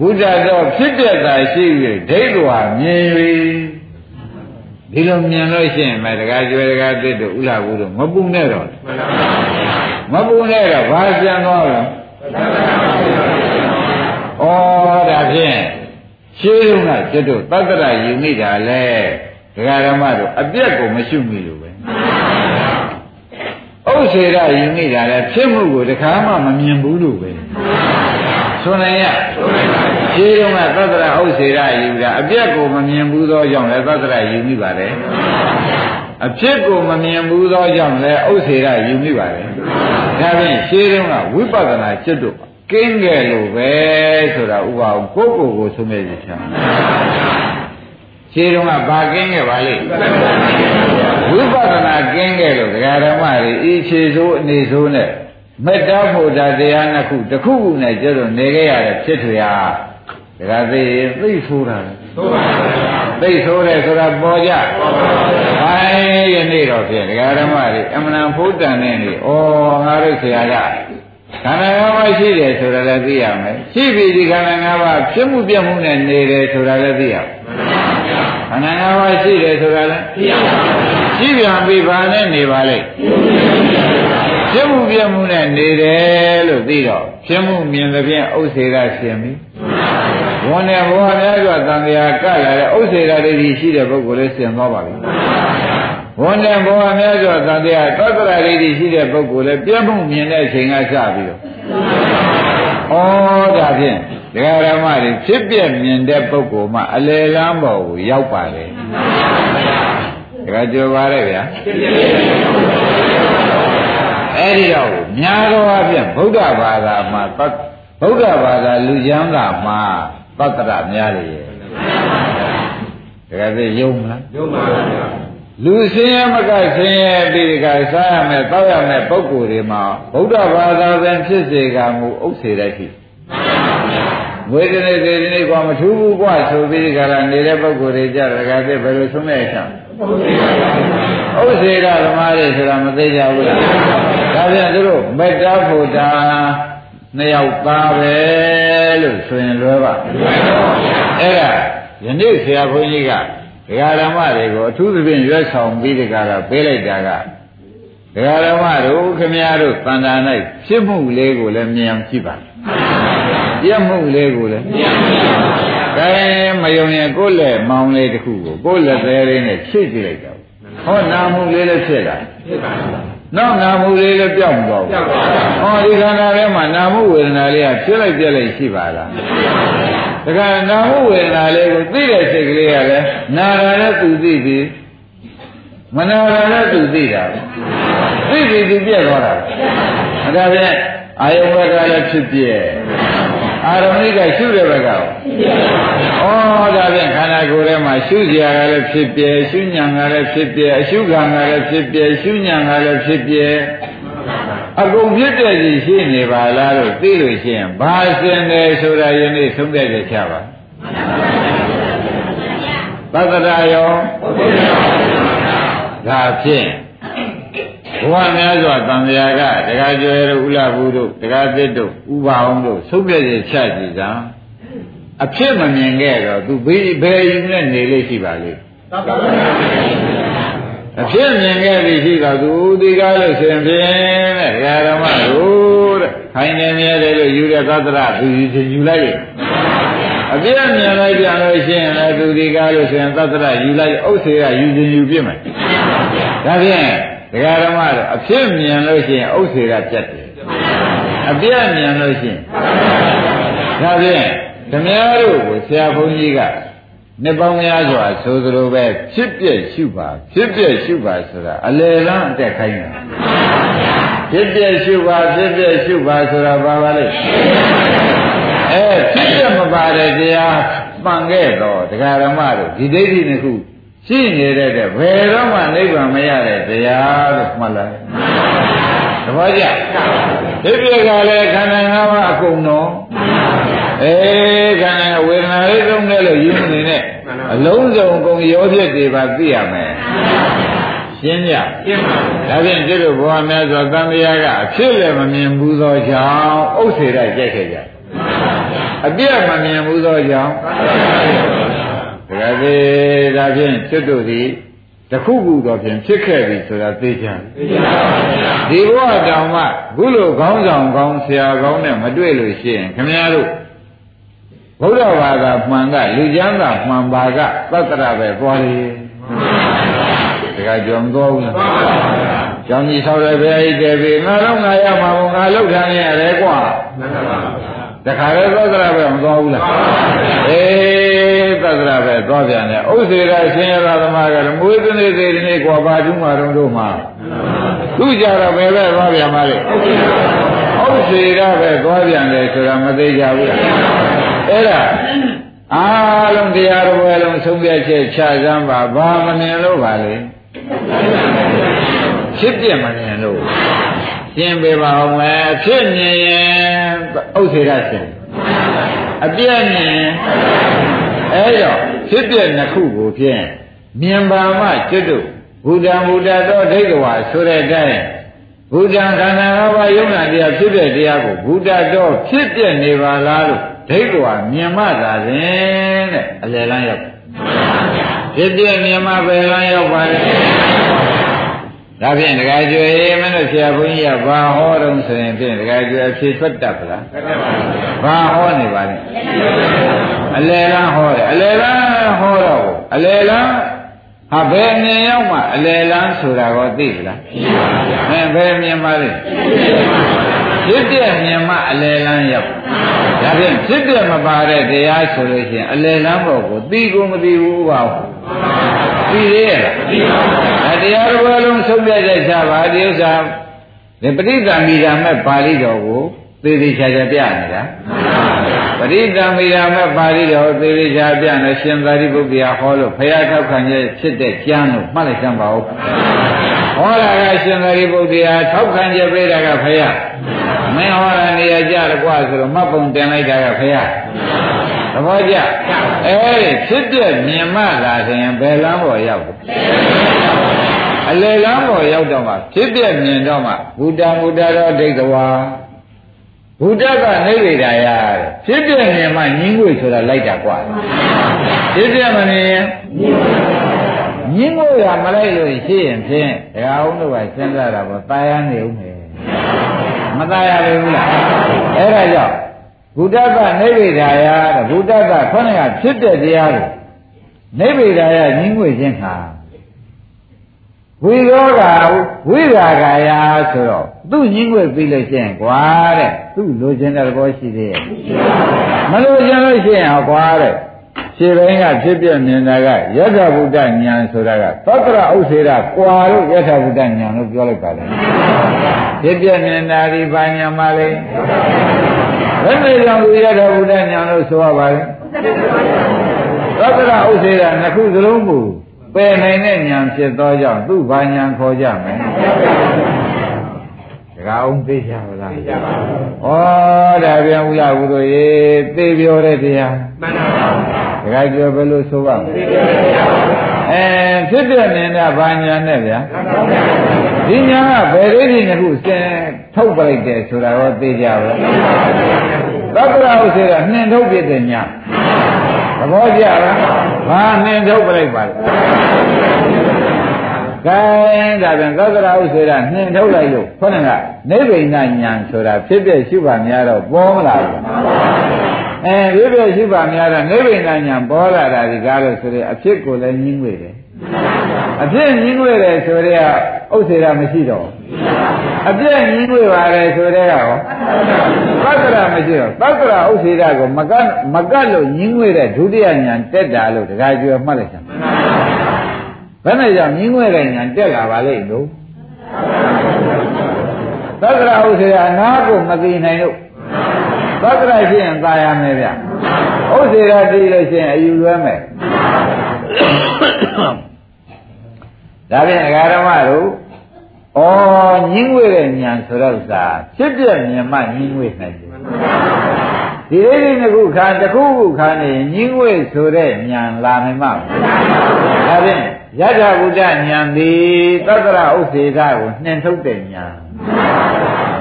ဘုဒ္ဓတော့ဖြစ်တဲ့သာရှိ၍ဒိဋ္ဌဝါမြင်၍ဒီလိုမြင်လို့ရှိရင်မတကားကျွဲတကားတစ်တို့ဥလာဘူးတို့မပူနဲ့တော့မှန်ပါပါမပူနဲ့တော့ဘာပြန်သွားလဲဩဒါဖြင့်ရှင်းလုံးကကျွတ်တို့သတ္တရယူမိတာလေဒကာရမတို့အပြက်ကိုမရှုမိလို့ပဲဥ စ္စေရယူနေတာလည်းဖြစ်မှုကိုတခါမှမမြင်ဘူးလို့ပဲဆိုနိုင်ရခြေတုံးကသတ္တရဥစေရယူတာအပြက်ကိုမမြင်ဘူးသောကြောင့်လည်းသတ္တရယူမိပါတယ်အဖြစ်ကိုမမြင်ဘူးသောကြောင့်လည်းဥစေရယူမိပါတယ်ဒါဖြင့်ခြေတုံးကဝိပဿနာจิตတို့ကင်းကြလို့ပဲဆိုတာဥပအောင်ကိုယ့်ကိုယ်ကိုသုံးမဲ့ချင် ခြေတုံးကဘာကင်းခဲ့ပါလိမ့်ဝိပဿနာကင်းခဲ့လို့ဒကာဓမ္မတွေဤခြေစိုးအနေစိုးနဲ့မေတ္တာဖို့တာတရားနှစ်ခုတစ်ခုခုနဲ့ကျတော့နေခဲ့ရတဲ့ဖြစ်ထွေဟာဒကာသိသိဆိုးတာသိုးပါဘူးသိဆိုးတယ်ဆိုတာပေါ်ကြပေါ်ပါဘူးဟိုင်းယနေ့တော့ဖြင့်ဒကာဓမ္မတွေအမှန်ဖုဒ္ဒန်နဲ့နေဩငါတို့ဆရာကခန္ဓာ၅ပါးရှိတယ်ဆိုတာလည်းသိရမယ်ရှိပြီဒီခန္ဓာ၅ပါးဖြစ်မှုပြမှုနဲ့နေတယ်ဆိုတာလည်းသိရမယ် ခန္ဓာ၅ပါးရှိတယ်ဆိုတာလည်းသိရပါဘူးရှိပြန်ပြီဘာနဲ့နေပါလိမ့်ဖြစ်မှုပြမှုနဲ့နေတယ်လို့သိတော့ဖြစ်မှုမြင်သဖြင့်ဥစ္စေရရှင်ပြီဝန်နဲ့ဘဝများစွာတန်တရားကလာတဲ့ဥစ္စေရဒိဋ္ဌိရှိတဲ့ပုဂ္ဂိုလ်လေးဆင်သွားပါပြီဝန်နဲ့ဘဝများစွာတန်တရားသတ္တရာဒိဋ္ဌိရှိတဲ့ပုဂ္ဂိုလ်လေးပြည့်မှုမြင်တဲ့အချိန်ကစပြီးတော့ဩဒါဖြင့် ဒကာရမတွေဖြစ်ပြမြင်တဲ့ပုဂ္ဂိုလ်မှအလေလမ်းပေါ်ကိုရောက်ပါလေဒကာကြောပါရဲ့ဗျာအဲ့ဒီတော့များသောအားဖြင့်ဗုဒ္ဓဘာသာမှာဗုဒ္ဓဘာသာလူကျမ်းသာမှာသတ္တရများလေရဲ့တကယ်သိယုံမလားယုံပါဗျာလူစင်းရဲမကစင်းရဲပြီးဒီကစားရမယ်တောက်ရမယ်ပုံကိုယ်တွေမှာဗုဒ္ဓဘာသာပင်ဖြစ်စေကမူဥစ္စေတတ်ရှိ ဝေဒနေဒေဒနေကွာမထူးဘူးကွာဆိုပြီးဒီကရနေတဲ့ပုံကိုယ်တွေကြတကယ်သိဘယ်လိုဆုံးမဲ့ချမ်းဥစ္စေရသမားတွေဆိုတာမသိကြဘူးလားဒါပြန်သူတို့မေတ္တာဖို့တာနှစ်ယောက်သားပဲလို့ဆိုရင်လွယ်ပါအဲ့ဒါယနေ့ဆရာဘုန်းကြီးကဒကာဓမ္မတွေကိုအထူးသဖြင့်ရွက်ဆောင်ပြီးဒီကရပေးလိုက်တာကဒကာဓမ္မတို့ခမည်းတော်တန်တာ၌ဖြစ်မှုလေးကိုလည်းမြင်အောင်ကြည့်ပါ ပြတ်မှုလေးကိုလည်းမြင်အောင်ကြည့်ပါကဲမယုံရင်ကိုယ်လက်မောင်းလေးတစ်ခုကိုကိုယ်လက်သေးလေးနဲ့ချိတ်ကြည့်လိုက်တော့ဟောနာမှုလေးလည်းဖြစ်လာဖြစ်ပါဘူးနောက်နာမှုလေးလည်းပြောင်းသွားဘူးဟောဒီခန္ဓာထဲမှာနာမှုဝေဒနာလေးကဖြစ်လိုက်ပြက်လိုက်ရှိပါလားဒါကနာမှုဝေဒနာလေးကိုသိတဲ့စိတ်ကလေးကလည်းနာတာလည်းသူသိပြီမနာတာလည်းသူသိတာသိပြီသူပြက်သွားတာဒါဖြင့်အာယဝတ္တလည်းဖြစ်ပြက် အာရမိကရှုတဲ့ဘက်ကဩဒါဖြင့်ခန္ဓာကိုယ်ထဲမှာရှုစရာကလည်းဖြစ်ပြဲရှုညံကလည်းဖြစ်ပြဲအရှုခံကလည်းဖြစ်ပြဲရှုညံကလည်းဖြစ်ပြဲအကုန်ဖြစ်တဲ့ကြီးရှိနေပါလားလို့သိလို့ရှိရင်ဘာစင်တယ်ဆိုတာယနေ့သုံးတဲ့ကြချပါသတ္တရာယောဒါဖြင့် ဘဝများစွာတန်မြာကတက္ကကျွဲတို့ဥလဘူးတို့တက္ကသစ်တို့ဥပါအောင်တို့သုံးပြည့်ချကြည်သာအဖြစ်မမြင်ခဲ့တော့သူဘေးဘယ်ယူနဲ့နေလို့ရှိပါလိမ့်အဖြစ်မြင်ခဲ့ပြီရှိတော့သူဒီကားလို့ရှင်ဖြင့်တဲ့ဓမ္မတို့တဲ့ခိုင်းနေမြဲတယ်လို့ယူတဲ့သတ္တရသူယူလိုက်ရဲ့အပြည့်မြင်လိုက်ပြန်လို့ရှိရင်လည်းသူဒီကားလို့ရှင်သတ္တရယူလိုက်ဥစ္စေကယူခြင်းယူပြစ်မယ်ဒါဖြင့် ဒကာဓမ္မတို့အဖြစ်မြင်လို့ရှိရင်ဥစ္စေကပြတ်တယ်အပြည့်မြင်လို့ရှိရင်ဒါဖြင့်ဓမ္မတို့ကိုဆရာဘုန်းကြီးကနှစ်ပေါင်းများစွာဆိုသလိုပဲဖြစ်ပြက်ရှုပါဖြစ်ပြက်ရှုပါဆိုတာအလေလန်းအတက်ခိုင်းတာဖြစ်ပြက်ရှုပါဖြစ်ပြက်ရှုပါဆိုတာဘာပါလဲအဲဖြစ်ပြက်မပါတဲ့တရားပန်ခဲ့တော့တရားဓမ္မတို့ဒီဒိဋ္ဌိနှစ်ခု ရှိနေတဲ့တဲ့ဘယ်တော့မှနိဗ္ဗာန်မရတဲ့တရားလို့မှတ်လိုက်တပည့်ကြဖြစ်ပြက်ကလည်းခန္ဓာ၅ပါးအကုန်တော့အေးခန္ဓာဝေဒနာလေးသုံးတယ်လို့ယူနေနဲ့အလုံးစုံကုန်ရောဖြစ်တွေပါသိရမယ်ရှင်းကြရှင်းပါဘူးဒါဖြင့်ကျတို့ဘဝများစွာသံဃာကအဖြစ်လည်းမမြင်ဘူးသောကြောင့်ဥစ္စေရကြိုက်ခဲ့ကြအပြည့်မမြင်ဘူးသောကြောင့် ဒါကြသေးဒါဖြင့်ကျွတ်တို့သည်တခုခုတော့ဖြင့်ဖြစ်ခဲ့ပြီဆိုတာသိကြဒီဘဝတောင်မှခုလိုခေါင်းဆောင်ကောင်းဆရာကောင်းနဲ့မတွေ့လို့ရှိရင်ခင်ဗျားတို့ဘုရားဘာသာမှန်ကလူကျမ်းသာမှန်ပါကသတ္တရပဲသွားလေဒါကကြောင်သွားဘူးလားကျောင်းကြီးဆောက်တဲ့ဘုရားကြီးတည်ပြီးငါတော့ငါရမှာဘုငါလောက်ထားနေရတယ်ကွာတခါလေသက္ကရာပဲမသွားဘူးလားအေး သက္ကရာပဲသွားပြန်တယ်ဥစ္စေရရှင်ရသမားကလည်းမွေးသွနေသေးတယ်နေကွာဘာတူးမှာတော့တို့မှာသူကြတော့ဘယ်ပဲသွားပြန်ပါလေဥစ္စေရပဲသွားပြန်တယ်ဆိုတာမသေးကြဘူးလားအဲ့ဒါအားလုံးတရားတော်ပဲလုံးဆုံးဖြတ်ချက်ချစမ်းပါဘာမမြင်လို့ပါလေဖြစ်ပြမမြင်လို့ရှင်းပေးပါအောင်မယ်ဖြစ်မြင်ရင်ဥစ္စေရရှင်အပြည့်မြင် အဲ့တော့ဖြစ်ပြနှစ်ခုကိုဖြင့်မြင်ပါမှကျွတ်တို့ဘုဒ္ဓံဘုဒ္ဓတော်ဒိဋ္ဌဝါဆိုတဲ့အတိုင်းဘုဒ္ဓံခန္ဓာ၅ပါးယုံနာတရားဖြစ်တဲ့တရားကိုဘုဒ္ဓတော်ဖြစ်ပြနေပါလားလို့ဒိဋ္ဌဝါမြင်မှသာစဉ်တဲ့အလယ်လမ်းရောက်ဖြစ်ပြမြင်မှပဲလမ်းရောက်ပါလေ ဒါဖြင့်ဒကာကျွေမင်းတို့ဆရာဘုန်းကြီးကဘာဟောတော့ဆိုရင်ဖြင့်ဒကာကျွေအဖြေထွက်တတ်ပလားဘာဟောနေပါလဲအလယ်လမ်းဟောတယ်အလယ်လမ်းဟောတော့အလယ်လမ်းဟာဘယ်မြင်ရောက်မှအလယ်လမ်းဆိုတာကိုသိသလားသိပါပါဘယ်မြင်ပါလဲဖြစ်ပြမြင်မှအလယ်လမ်းရောက်ဒါဖြင့်ဖြစ်ပြမပါတဲ့တရားဆိုလို့ရှိရင်အလယ်လမ်းဘောကိုသိကိုမသိဘူးပါဘူး သိသေးရဲ့သိပါပါတရားတော်လုံးဆုံးဖြတ်ချက်ချပါဒီဥစ္စာဒီပဋိသင်္မိဓာမဲ့ပါဠိတော်ကိုသေသေးချာချာပြနေတာပရိသံမိယာမပါဠိတော်သေသေးချာပြနေရှင်သာရိပုတ္တရာဟောလို့ဘုရားထောက်ခံချက်ဖြစ်တဲ့ကျမ်းလို့မှတ်လိုက်စမ်းပါဦးဟောတာကရှင်သာရိပုတ္တရာထောက်ခံချက်ပေးတာကဘုရားမင်းဟောတာနေရာကြတယ်ကွာဆိုတော့မှတ်ပုံတင်လိုက်တာကဘုရား သဘောကျအဲဒီဖြစ်တဲ့မြင်မှလာရင်ဘယ်လမ်းပေါ်ရောက်တယ်အလေလမ်းပေါ်ရောက်တော့မှဖြစ်ပြမြင်တော့မှဘုဒ္ဓဘုဒ္ဓတော်ဒိဋ္ဌဝါဘုဒ္ဓကနိဗ္ဗာန်ရဖြစ်ပြမြင်မှညင်းွေဆိုတာလိုက်တာกว่าဖြစ်ပြမမြင်ညင်းွေရမလိုက်လို့ရှိရင်ဖြင့်ဒကာအောင်တို့ကစဉ်းစားတာပေါ့ตายရနေဦးမယ်မตายရဘူးလားအဲ့ဒါကြောင့် ဘုဒ္ဓကနိဗ္ဗာန်ရတဲ့ဘုဒ္ဓကခေါင်းကဖြစ်တဲ့တရားကိုနိဗ္ဗာန်ရညင်းွေခြင်းဟာဝိရောဂဝိရာဂာယဆိုတော့သူ့ညင်းွယ်ပြီးလို့ရှိရင်ကွာတဲ့သူ့လိုချင်တဲ့သဘောရှိသေးရဲ့မလိုချင်လို့ရှိရင်ဟောကွာတဲ့ခြေပိုင်းကဖြစ်ပြမြင်တာကယထာဘုဒ္ဓဉာဏ်ဆိုတာကသတ္တရဥစ္စေရကွာလို့ယထာဘုဒ္ဓဉာဏ်လို့ပြောလိုက်ပါတယ်ဖြစ်ပြမြင်တာဒီဘာဉာဏ်မလဲ ဘယ်နဲ့ကြောင့်ယထာဘုဒ္ဓဉာဏ်လို့ဆိုရပါလဲသတ္တရဥစ္စေရနှစ်ခုစလုံးကိုပယ်နိုင်တဲ့ဉာဏ်ဖြစ်သောကြောင့်သူ့ဘာဉာဏ်ခေါ်ကြမယ်တကအောင်သိကြပါလားသိကြပါဘူးဩဒါပြန်ဦးလာဘူးတို့ရေသိပြောတဲ့တရားမှန်ပါပါတကပြောဘယ်လိုဆိုပါ့မလဲအဲဖြစ်တဲ့နေတာဘာညာနဲ့ဗျာ ဒီညာကဘယ်လေးဒီနှစ်ခုစင်ထုတ်ပလိုက်တယ်ဆိုတာရောသိကြပါလားသက္ကရာဥစ္စေကနှင်ထုတ်ပြတဲ့ညာသဘောကျလားဘာနှင်ထုတ်ပလိုက်ပါလဲကဲဒါပြန်သက္ကရာဥစ္စေကနှင်ထုတ်လိုက်လို့ခေါင်းကနိဗ္ဗိဏညာဆိုတာဖြစ်ဖြစ်ရှိပါများတော့ပေါ်မလာဘူးအဲဖြစ်ဖြစ်ရှိပါများတော့နိဗ္ဗိဏညာပေါ်လာတာဒီကားလို့ဆိုရင်အဖြစ်ကိုလည်းညင်းဝေတယ် အဖြစ်ညင်းဝေတယ်ဆိုတဲ့ဥစ္စေကမရှိတော့အပြည့်ညင်းဝေပါတယ်ဆိုတဲ့ရောသက္ကရာမရှိတော့သက္ကရာဥစ္စေကကိုမကတ်မကတ်လို့ညင်းဝေတဲ့ဒုတိယညာတက်တာလို့တခါကျွေမှတ်လိုက်စမ်းဘယ်နဲ့ကြောင့်ညင်းဝဲတဲ့ညာတက်လာပါလိမ့်လို့သက္ကရာဥစ္စေအနာကိုမသိနိုင်လို့သက္ကရာရှိရင်သာရမယ်ဗျဥစ္စေရာသိလို့ရှိရင်အယူလွဲမယ် ဒါဖြင့်အဂါရမတို့ဩညင်းဝဲတဲ့ညာဆိုတော့သာဖြစ်ပြမြင်မှညင်းဝဲနိုင်တယ်ဒီလေးလေးတစ်ခုခါတစ်ခုခုခါနေညင်းဝဲဆိုတဲ့ညာလာနိုင်မှာဒါဖြင့်ယထာဘုဒ္ဓဉာဏ်သည်သတ္တရဥစ္စေကကိုနှင်ထုတ်တဲ့ဉာဏ်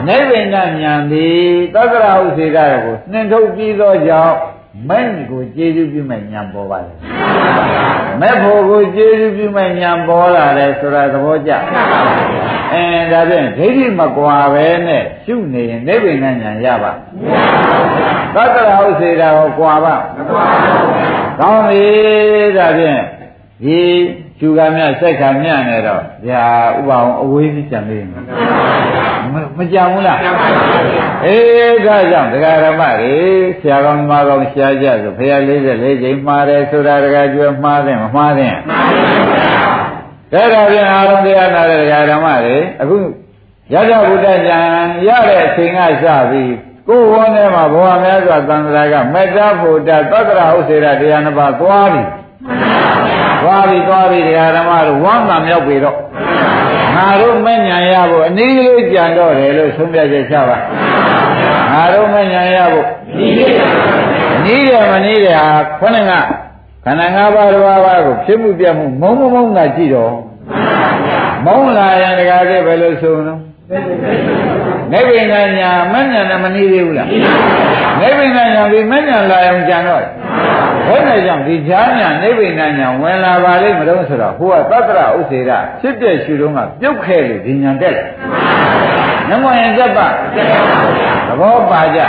နိဗ္ဗာန်ဉာဏ်သည်သတ္တရဥစ္စေကကိုနှင်ထုတ်ပြီးသောကြောင့် မဲ့ကိုကျေးဇူးပြုမဲ့ဉာဏ်ပေါ်ပါလေမဲ့ဖို့ကိုကျေးဇူးပြုမဲ့ဉာဏ်ပေါ်လာတယ်ဆိုတာသဘောကျအဲဒါဖြင့်ဒိဋ္ဌိမကွာပဲနဲ့ရှုနေရင်နိဗ္ဗာန်ဉာဏ်ရပါသတ္တရဥစ္စေကကိုကွာပါမကွာပါဘူးကောင်းပြီဒါဖြင့်ဒီရှုကမြစိုက်ခါမြနေတော့ဗျာဥပအောင်အဝေးကြီးကြံလေးမ မကြံဘူးလားအေးဒါကြောင့်ဒကာရမတွေဆရာကောင်းမကောင်းရှားကြဆိုဖရာ44ချိန်မှားတယ်ဆိုတာဒကာကျွဲမှားတယ်မမှားတယ်မှားပါဗျာဒါတော့ပြန်အာရုံတရားနာတဲ့ဒကာဓမ္မတွေအခုရတ္တဗုဒ္ဓဉာဏ်ရတဲ့အချိန်ကစပြီးကိုယ်ဝန်းထဲမှာဘဝများစွာသံဃာကမေတ္တာဘုဒ္ဓသတ္တရာဥစေရတရားနှစ်ပါးသွားပြီသွားပြီသွားပြီတရားဓမ္မတို့ဝမ်းသာမြောက်ပြီတော့ငါ တို့မဉဏ်ရဖို့အနည်းလေးကြံတော့တယ်လို့ဆုံးဖြတ်ချက်ချပါငါတို့မဉဏ်ရဖို့နည်းတယ်မနည်းတယ်ဟာခொနဲ့ကခန္ဓာ၅ပါးတစ်ပါးပါးကိုဖြစ်မှုပြမှုမုံမမုံကကြည့်တော့မုံလာရင်တကားလေးပဲလို့ဆိုနော်နိဗ္ဗာန်ညာမဉဏ်နဲ့မနည်းသေးဘူးလားနိဗ္ဗာန်ညာပြီးမဉဏ်လာအောင်ကြံတော့ ဘယ်နဲ့ကြောင့်ဒီဈာညာနိဗ္ဗာန်ညာဝင်လာပါလိမ့်မလို့ဆိုတော့ဟိုကသတ္တရဥစေရဖြစ်တဲ့ရှုတော့ကပြုတ်ခဲ့လို့ဒီညာတက်တယ်နမယံသက်ပါသဘောပါကြဩ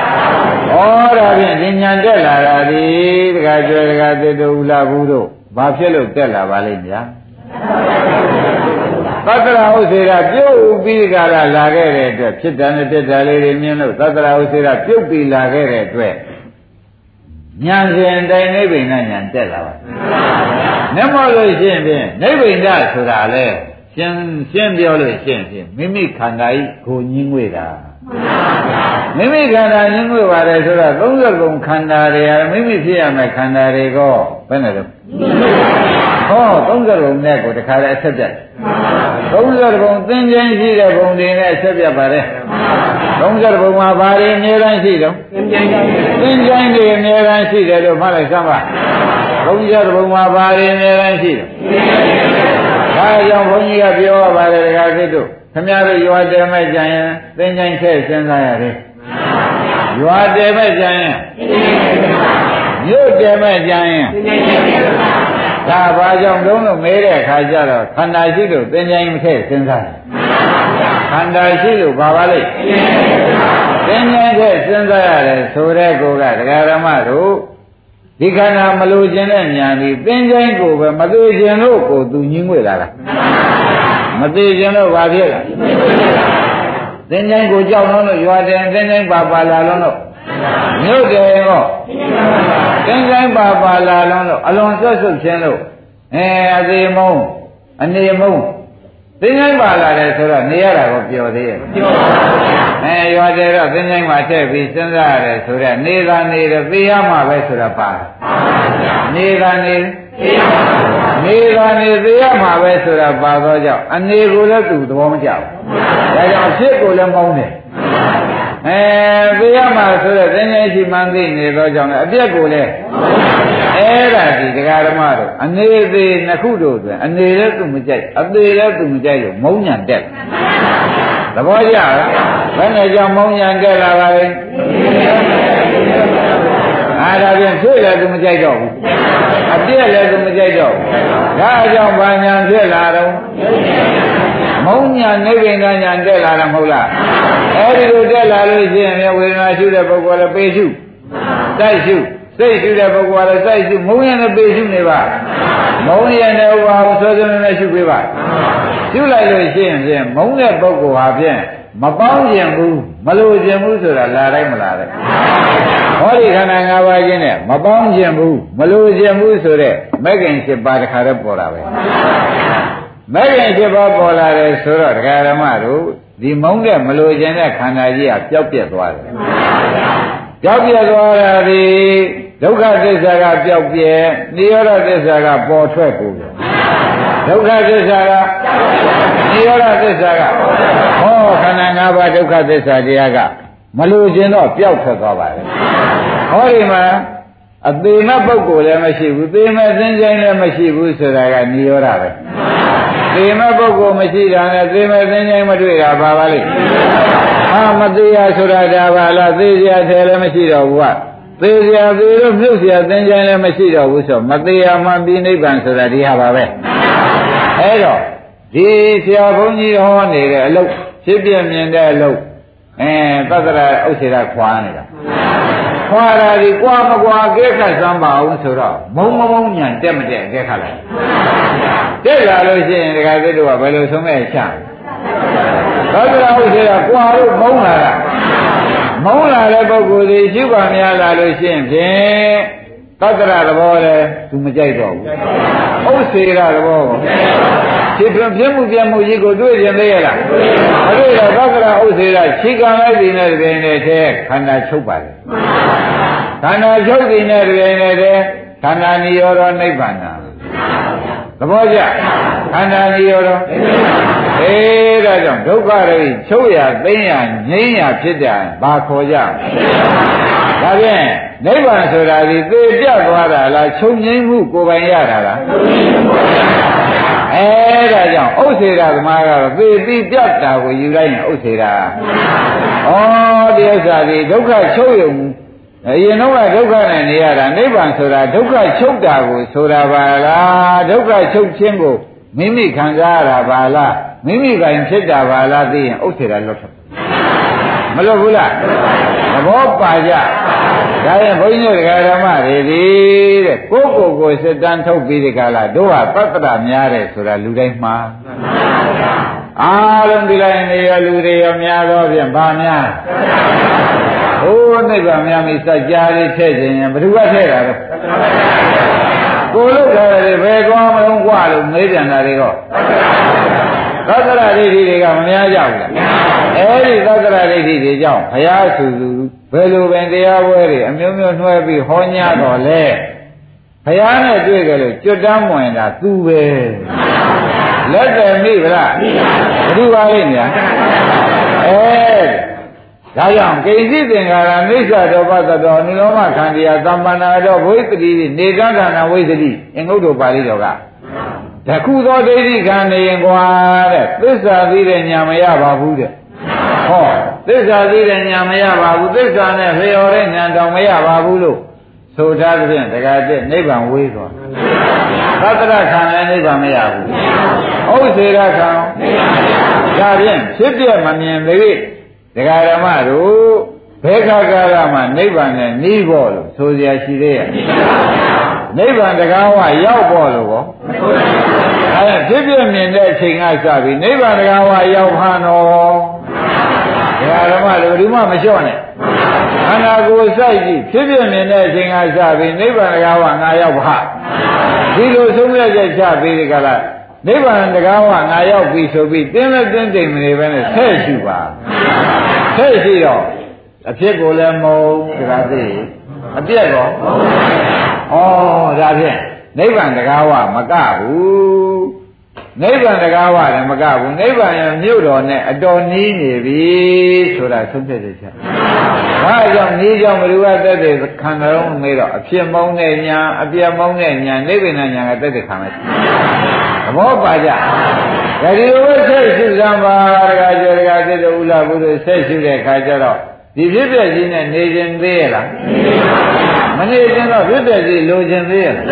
ဒါဖြင့်ဒီညာတက်လာတာဒီတခါကျွဲတခါသေတူလာဘူးတို့ဘာဖြစ်လို့တက်လာပါလိမ့်ဗျာသတ္တရာဥစေရပြုတ်ပြီးကြတာလာခဲ့တဲ့အတွက်ဖြစ်တယ်နဲ့တက်တယ်လေးတွေမြင်လို့သတ္တရာဥစေရပြုတ်ပြီးလာခဲ့တဲ့အတွက် ဉာဏ်စဉ်တိုင်းနိဗ္ဗာန်ဉာဏ်တက်လာပါနမောလို့ရှိရင်ဖြင့်နိဗ္ဗာန်ဆိုတာလေရှင်းရှင်းပြောလို့ရှိရင်ဖြင့်မိမိခန္ဓာဤကိုညင်းငွေတာမိမိခန္ဓာညင်းငွေပါတယ်ဆိုတော့30ကုံခန္ဓာတွေဟာမိမိဖြစ်ရမယ်ခန္ဓာတွေကိုဘယ်နဲ့လဲဟော30ကုံနဲ့ကိုတခါတည်းအဆက်ပြတ် 30ကုံသင်္ကြန်ရှိတဲ့ဘုံတွေနဲ့အဆက်ပြတ်ပါတယ်30ဘုံမှာဘာတွေအများအားရှိတော့သင်္ကြန်သင်္ကြန်တွေအများအားရှိတယ်လို့မှတ်လိုက်စမ်းပါ30ဘုံမှာဘာတွေအများအားရှိတော့ဒါကြောင့်ဘုန်းကြီးကပြောရပါတယ်တခါကိတို့ခမရတို့ရွာတယ်မဲ့ကြရင်သင်္ကြန်ခဲ့စဉ်းစားရတယ်ရွာတယ်မဲ့ကြရင်မြို့တယ်မဲ့ကြရင် ဒါဘာကြောင့်တုံးလို့မဲတဲ့အခါကျတော့ခန္ဓာရှိလို့သင်္ကြန်မခဲ့စဉ်းစားတယ်ခန္ဓာရှိလို့ဘာပါလိမ့်သင်္ကြန်ခဲ့စဉ်းစားရတယ်ဆိုတဲ့ကောကဒကာရမတို့ဒီခန္ဓာမလိုခြင်းတဲ့ညာပြီးသင်္ကြန်ကိုပဲမသိခြင်းလို့ကိုသူညင်းငွေလာတာမသိခြင်းလို့ဘာဖြစ်လဲသင်္ကြန်ကိုကြောက်လို့ရွာတယ်သင်္ကြန်ပါပါလာလို့ မြို့တယ်ရောသင်္ကြန်ပါပါလာလို့အလွန်ဆွတ်ဆွတ်ခြင်းလို့အဲအသေးမုံအနေမုံသင်္ချိုင်းပါလာတယ်ဆိုတော့နေရတာကိုပျော်သေးရဲ့ပျော်ပါဘူးအဲရွာတယ်တော့သင်္ချိုင်းမှာထည့်ပြီးစဉ်းစားရတယ်ဆိုတော့နေသာနေတယ်သိရမှာပဲဆိုတာပါတယ်နေသာနေနေသာနေသိရမှာပဲဆိုတာပါတော့ကြောင့်အနေကိုလည်းသူသဘောမကျဘူးဒါကြောင့်အဖြစ်ကိုလည်းမောင်းတယ် အဲသိရမှာဆိုတော့သင်္ချိုင်းရှိမှန်းသိနေတော့ကြောင့်လည်းအပြက်ကိုလည်းအဲ့ဒါဒီဒကာဓမ္မတို့အနေသေးနှစ်ခုတို့ဆိုအနေလည်းသူမကြိုက်အသေးလည်းသူမကြိုက်လို့မုံညာတက်သဘောကျလားဘယ်နဲ့ကြောင့်မုံညာတက်လာပါလဲအားဒါဖြင့်ဖြစ်လည်းသူမကြိုက်တော့ဘူးအပြည့်လည်းသူမကြိုက်တော့ဘူးဒါအကြောင်းဘာညာဖြစ်လာတော့ မုံညာနိဗ္ဗာန်ညာတက်လာတာမဟုတ်လားအဲဒီလိုတက်လာလို့ရှိရင်ဝေဒနာရှုတဲ့ပုဂ္ဂိုလ်လည်းပေရှုတိုက်ရှုစိတ်ရှုတဲ့ပုဂ္ဂိုလ်ကလည်းစိတ်ရှုမုံရင်လည်းပေရှုနေပါမုံရင်လည်းဥပါဟုဆွဲဆွဲနဲ့ရှုပေးပါရှုလိုက်လို့ရှိရင်ဖြင့်မုံတဲ့ပုဂ္ဂိုလ်ဟာဖြင့်မပေါင်းကျင်ဘူးမလို့ကျင်ဘူးဆိုတာလာတိုင်းမလာတဲ့ဟောဒီခန္ဓာ၅ပါးချင်းနဲ့မပေါင်းကျင်ဘူးမလို့ကျင်ဘူးဆိုတဲ့မဂ္ဂင်7ပါးတခါတည်းပေါ်လာပဲ မဂ္ဂင်7ပါးပေါ်လာတယ်ဆိုတော့ဒကာရမတို့ဒီမုံတဲ့မလို့ကျင်တဲ့ခန္ဓာကြီးကပျောက်ပြက်သွားတယ်ပျောက်ပြက်သွားတာဒီဒုက္ခသစ္စာကပျောက်ပြဲနိရောဓသစ္စာကပေါ်ထွက်ကုန်တယ်ဒုက္ခသစ္စာကနိရောဓသစ္စာကဟောခန္ဓာ၅ပါးဒုက္ခသစ္စာတရားကမလို့ခြင်းတော့ပျောက်ထွက်သွားပါတယ်ဟောဒီမှာအသေးမဲ့ပုဂ္ဂိုလ်လည်းမရှိဘူးသေမဲ့သင်္ချိုင်းလည်းမရှိဘူးဆိုတာကနိရောဓပဲ သေမဲ့ပုဂ္ဂိုလ်မရှိတာနဲ့သေမဲ့သင်္ချိုင်းမတွေ့တာဘာပါလိမ့်ဟာမသေးရဆိုတာဒါပါလားသေစရာထဲလည်းမရှိတော့ဘူးကသေစရာသေလို့မြုပ်စရာသင်္ကြန်လည်းမရှိတော့ဘူးဆိုမသေးရမှပြီးနိဗ္ဗာန်ဆိုတာဒီဟာပါပဲအဲတော့ဒီဆရာဘုန်းကြီးဟောနေတဲ့အလုပ်ဖြစ်ပြမြင်တဲ့အလုပ်အဲသတ္တရာဥစ္စေရခွာနေတာခွာတာဒီကွာမကွာအကဲခတ်စမ်းပါအောင်ဆိုတော့မုံမမုံညာတက်မတက်အကဲခတ်လိုက် တက်လာလို့ရှိရင်ဒကာသစ်တို့ကဘယ်လိုဆုံးမဲ့ချသောတရာဟုတ်သေးတာကွာလို့မုံလာတာမုံလာတဲ့ပုဂ္ဂိုလ်ဒီရှိပါများလာလို့ရှိရင်ဖြင့်သတ္တရသဘောလဲသူမကြိုက်တော့ဘူးဥစ္စေရသဘောကိုဒီပြပြမှုပြမှုကြီးကိုတွေ့ရင်သိရလားမတွေ့တော့သတ္တရဥစ္စေရခြေကံလိုက်ဒီနဲ့တည်းနဲ့တည်းခန္ဓာချုပ်ပါလေခန္ဓာချုပ်ဒီနဲ့တည်းနဲ့တည်းခန္ဓာနိရောဓနိဗ္ဗာန် သဘောကျခန္ဓာနိရောဓအေးဒါကြောင့်ဒုက္ခတွေချုပ်ရသိမ်းရငြိမ်းရဖြစ်တယ်ဘာခေါ်ကြဒါဖြင့်နိဗ္ဗာန်ဆိုတာဒီသေပြတ်သွားတာလားချုပ်ငြိမ်းမှုကိုယ်ပိုင်ရတာလားအဲဒါကြောင့်ဥစ္စေတာသမားကတော့သေပြီးပြတ်တာကိုယူလိုက်ရင်ဥစ္စေတာဩဒီဥစ္စာဒီဒုက္ခချုပ်ရုံ အရင်တော့ဒုက္ခနဲ့နေရတာနိဗ္ဗာန်ဆိုတာဒုက္ခချုပ်တာကိုဆိုတာပါလားဒုက္ခချုပ်ခြင်းကိုမိမိခံစားရတာပါလားမိမိကင်ဖြစ်တာပါလားသိရင်ဥစ္စေတာလွတ်ထွက်မလွတ်ဘူးလားသဘောပါကြဒါရင်ဘုန်းကြီးတို့ဓမ္မတွေဒီတဲ့ကိုယ့်ကိုယ်ကိုစစ်တမ်းထုတ်ပြီးဒီကလာတို့ဟာပတ္တရများတယ်ဆိုတာလူတိုင်းမှာအားလုံးဒီလိုက်နေရလူတွေရောများတော့ဖြင့်ဗာများ ဟိုးနိဗ္ဗာန်များမိစัจ जा လေးထည့်ခြင်းရင်ဘယ်သူကထည့်တာလဲကိုလို့ထားတယ်ဘယ်ကောင်းမလို့กว่าလို့မေးပြန်တာတွေကသတ္တရဒိဋ္ဌိတွေကမများကြဘူးလားအဲဒီသတ္တရဒိဋ္ဌိတွေကြောင့်ဘုရားဆူဆူဘယ်လိုပင်တရားပွဲတွေအမျိုးမျိုးနှွှဲပြီးဟောညတော်လဲဘုရားနဲ့တွေ့ကြလို့ကျွတ်တမ်းဝင်တာသူပဲလက်တယ်မိဗလားမိပါဘူးဘယ်လိုပါလိမ့်များအဲ ဒါကြောင့်ကိဉ္စီသင်္ခါရမိစ္ဆာတောပတ္တောနိလောမခန္တီယသမ္ပန္နာတောဝိသတိနေကန္တနာဝိသတိအင်္ဂုတ္တပါဠိတော်ကတခုသောဒိဋ္ဌိခံနေရင်ကွာတဲ့သစ္စာသိတဲ့ညာမရပါဘူးတဲ့ဟောသစ္စာသိတဲ့ညာမရပါဘူးသစ္စာနဲ့လျော်တဲ့ညာတောင်မရပါဘူးလို့ဆိုထားတဲ့ဖြင့်တခါတည်းနိဗ္ဗာန်ဝေးသွားသတ္တရခံလည်းနိဗ္ဗာန်မရဘူးဥစ္စေရခံဒါဖြင့်ဖြစ်ပြမမြင်သေး ဒကာဓမ္မတို့ဘယ်ခါကာလမှာနိဗ္ဗာန်နဲ့နီးဖို့လို့ဆိုစရာရှိသေးရဲ့နိဗ္ဗာန်တကားဝရောက်ဖို့လို့ကောအဲဖြစ်ပြမြင်တဲ့အချိန်ကစပြီးနိဗ္ဗာန်တကားဝရောက်ဟန်တော်ဒကာဓမ္မတို့ဒီမှမလျှော့နဲ့ခန္ဓာကိုယ်စိုက်ကြည့်ဖြစ်ပြမြင်တဲ့အချိန်ကစပြီးနိဗ္ဗာန်တကားဝငါရောက်ပါဒီလိုဆုံးဖြတ်ချက်ချပြီးဒီကလာ နိဗ္ဗာန်တကားဝငါရောက်ပြီဆိုပြီးတင်းလက်တင်းတိမ်မနေပဲနဲ့ဆဲ့ရှိပါဆဲ့ရှိတော့အဖြစ်ကိုလည်းမုံတကားသိအပြက်တော့ဩဒါဖြင့်နိဗ္ဗာန်တကားဝမကဘူးနိဗ္ဗာန်တကားဝလည်းမကဘူးနိဗ္ဗာန်ရဲ့မြို့တော်နဲ့အတော်နီးနေပြီဆိုတာဆုံးဖြတ်ချက်ချက်ဘာကြောင့်နီးကြောင့်ဘ누구ကတက်တဲ့ခန္ဓာတော်မေးတော့အဖြစ်မောင်းတဲ့ညာအပြက်မောင်းတဲ့ညာနိဗ္ဗာန်ညာကတက်တဲ့ခံမယ် သဘောပါကြဒါဒီလိုပဲဆက်ရှိစမ်းပါတကားကျော်တကားသစ်တို့ဥလာဘူးတို့ဆက်ရှိတဲ့ခါကျတော့ဒီဖြစ်ပြကြီးနဲ့နေခြင်းသေးရလားမနေခြင်းတော့ဖြစ်ပြကြီးလိုခြင်းသေးရလား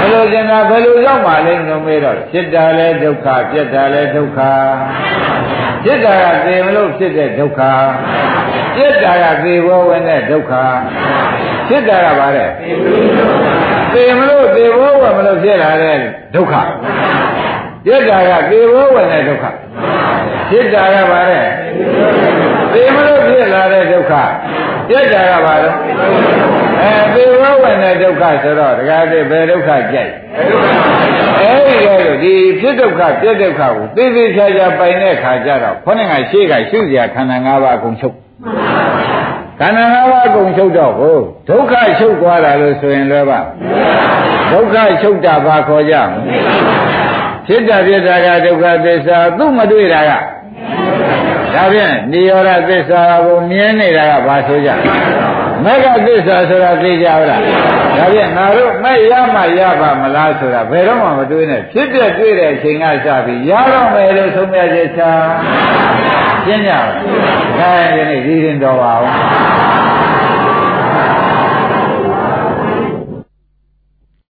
မလိုခြင်းတာဘယ်လိုရောက်မှလဲလို့မေးတော့ဖြစ်တာလဲဒုက္ခပြက်တာလဲဒုက္ခဖြစ်တာကသေမလို့ဖြစ်တဲ့ဒုက္ခပြက်တာကသေဘောဝင်တဲ့ဒုက္ခဖြစ်တာကဘာလဲသေ မလို့သေဘောဝင်မလို့ဖြစ်လာတဲ့ဒုက္ခပြက်တာကသေဘောဝင်တဲ့ဒုက္ခဖြစ်တာကဘာလဲသေမလို့ဖြစ်လာတဲ့ဒုက္ခပြက်တာကဘာလဲအဲသေဘောဝင်တဲ့ဒုက္ခဆိုတော့တခါတည်းဘယ်ဒုက္ခကြိုက်အဲဒီကဲလို့ဒီဖြစ်ဒုက္ခပြက်ဒုက္ခကိုသိသိချာချာပိုင်တဲ့ခါကျတော့ခေါင်းကရှေ့ကရှုစရာခန္ဓာ၅ပါးအကုန်ချုပ် ခန္ဓာ၅ပါးအကုန်ချုပ်တော့ဟိုဒုက္ခချုပ်သွားတာလို့ဆိုရင်လည်းပါဒုက္ခချုပ်တာဘာခေါ်ကြမလဲဖြစ်တာဖြစ်တာကဒုက္ခသစ္စာသူ့မတွေ့တာကဒါဖြင့်និရောဓသစ္စာကိုမြင်နေတာကဘာဆိုကြမဂ္ဂသစ္စာဆိုတာသိကြပါလားဒါဖြင့်ငါတို့မဲ့ရမှရပါမလားဆိုတာဘယ်တော့မှမတွေးနဲ့ဖြစ်တဲ့တွေ့တဲ့အချိန်ကစပြီးရတော့မယ်လို့ဆုံးဖြတ်ချက်ချ ရှင်းကြပါဒါဒီနေ့ဒီရင်တော်ပါအောင်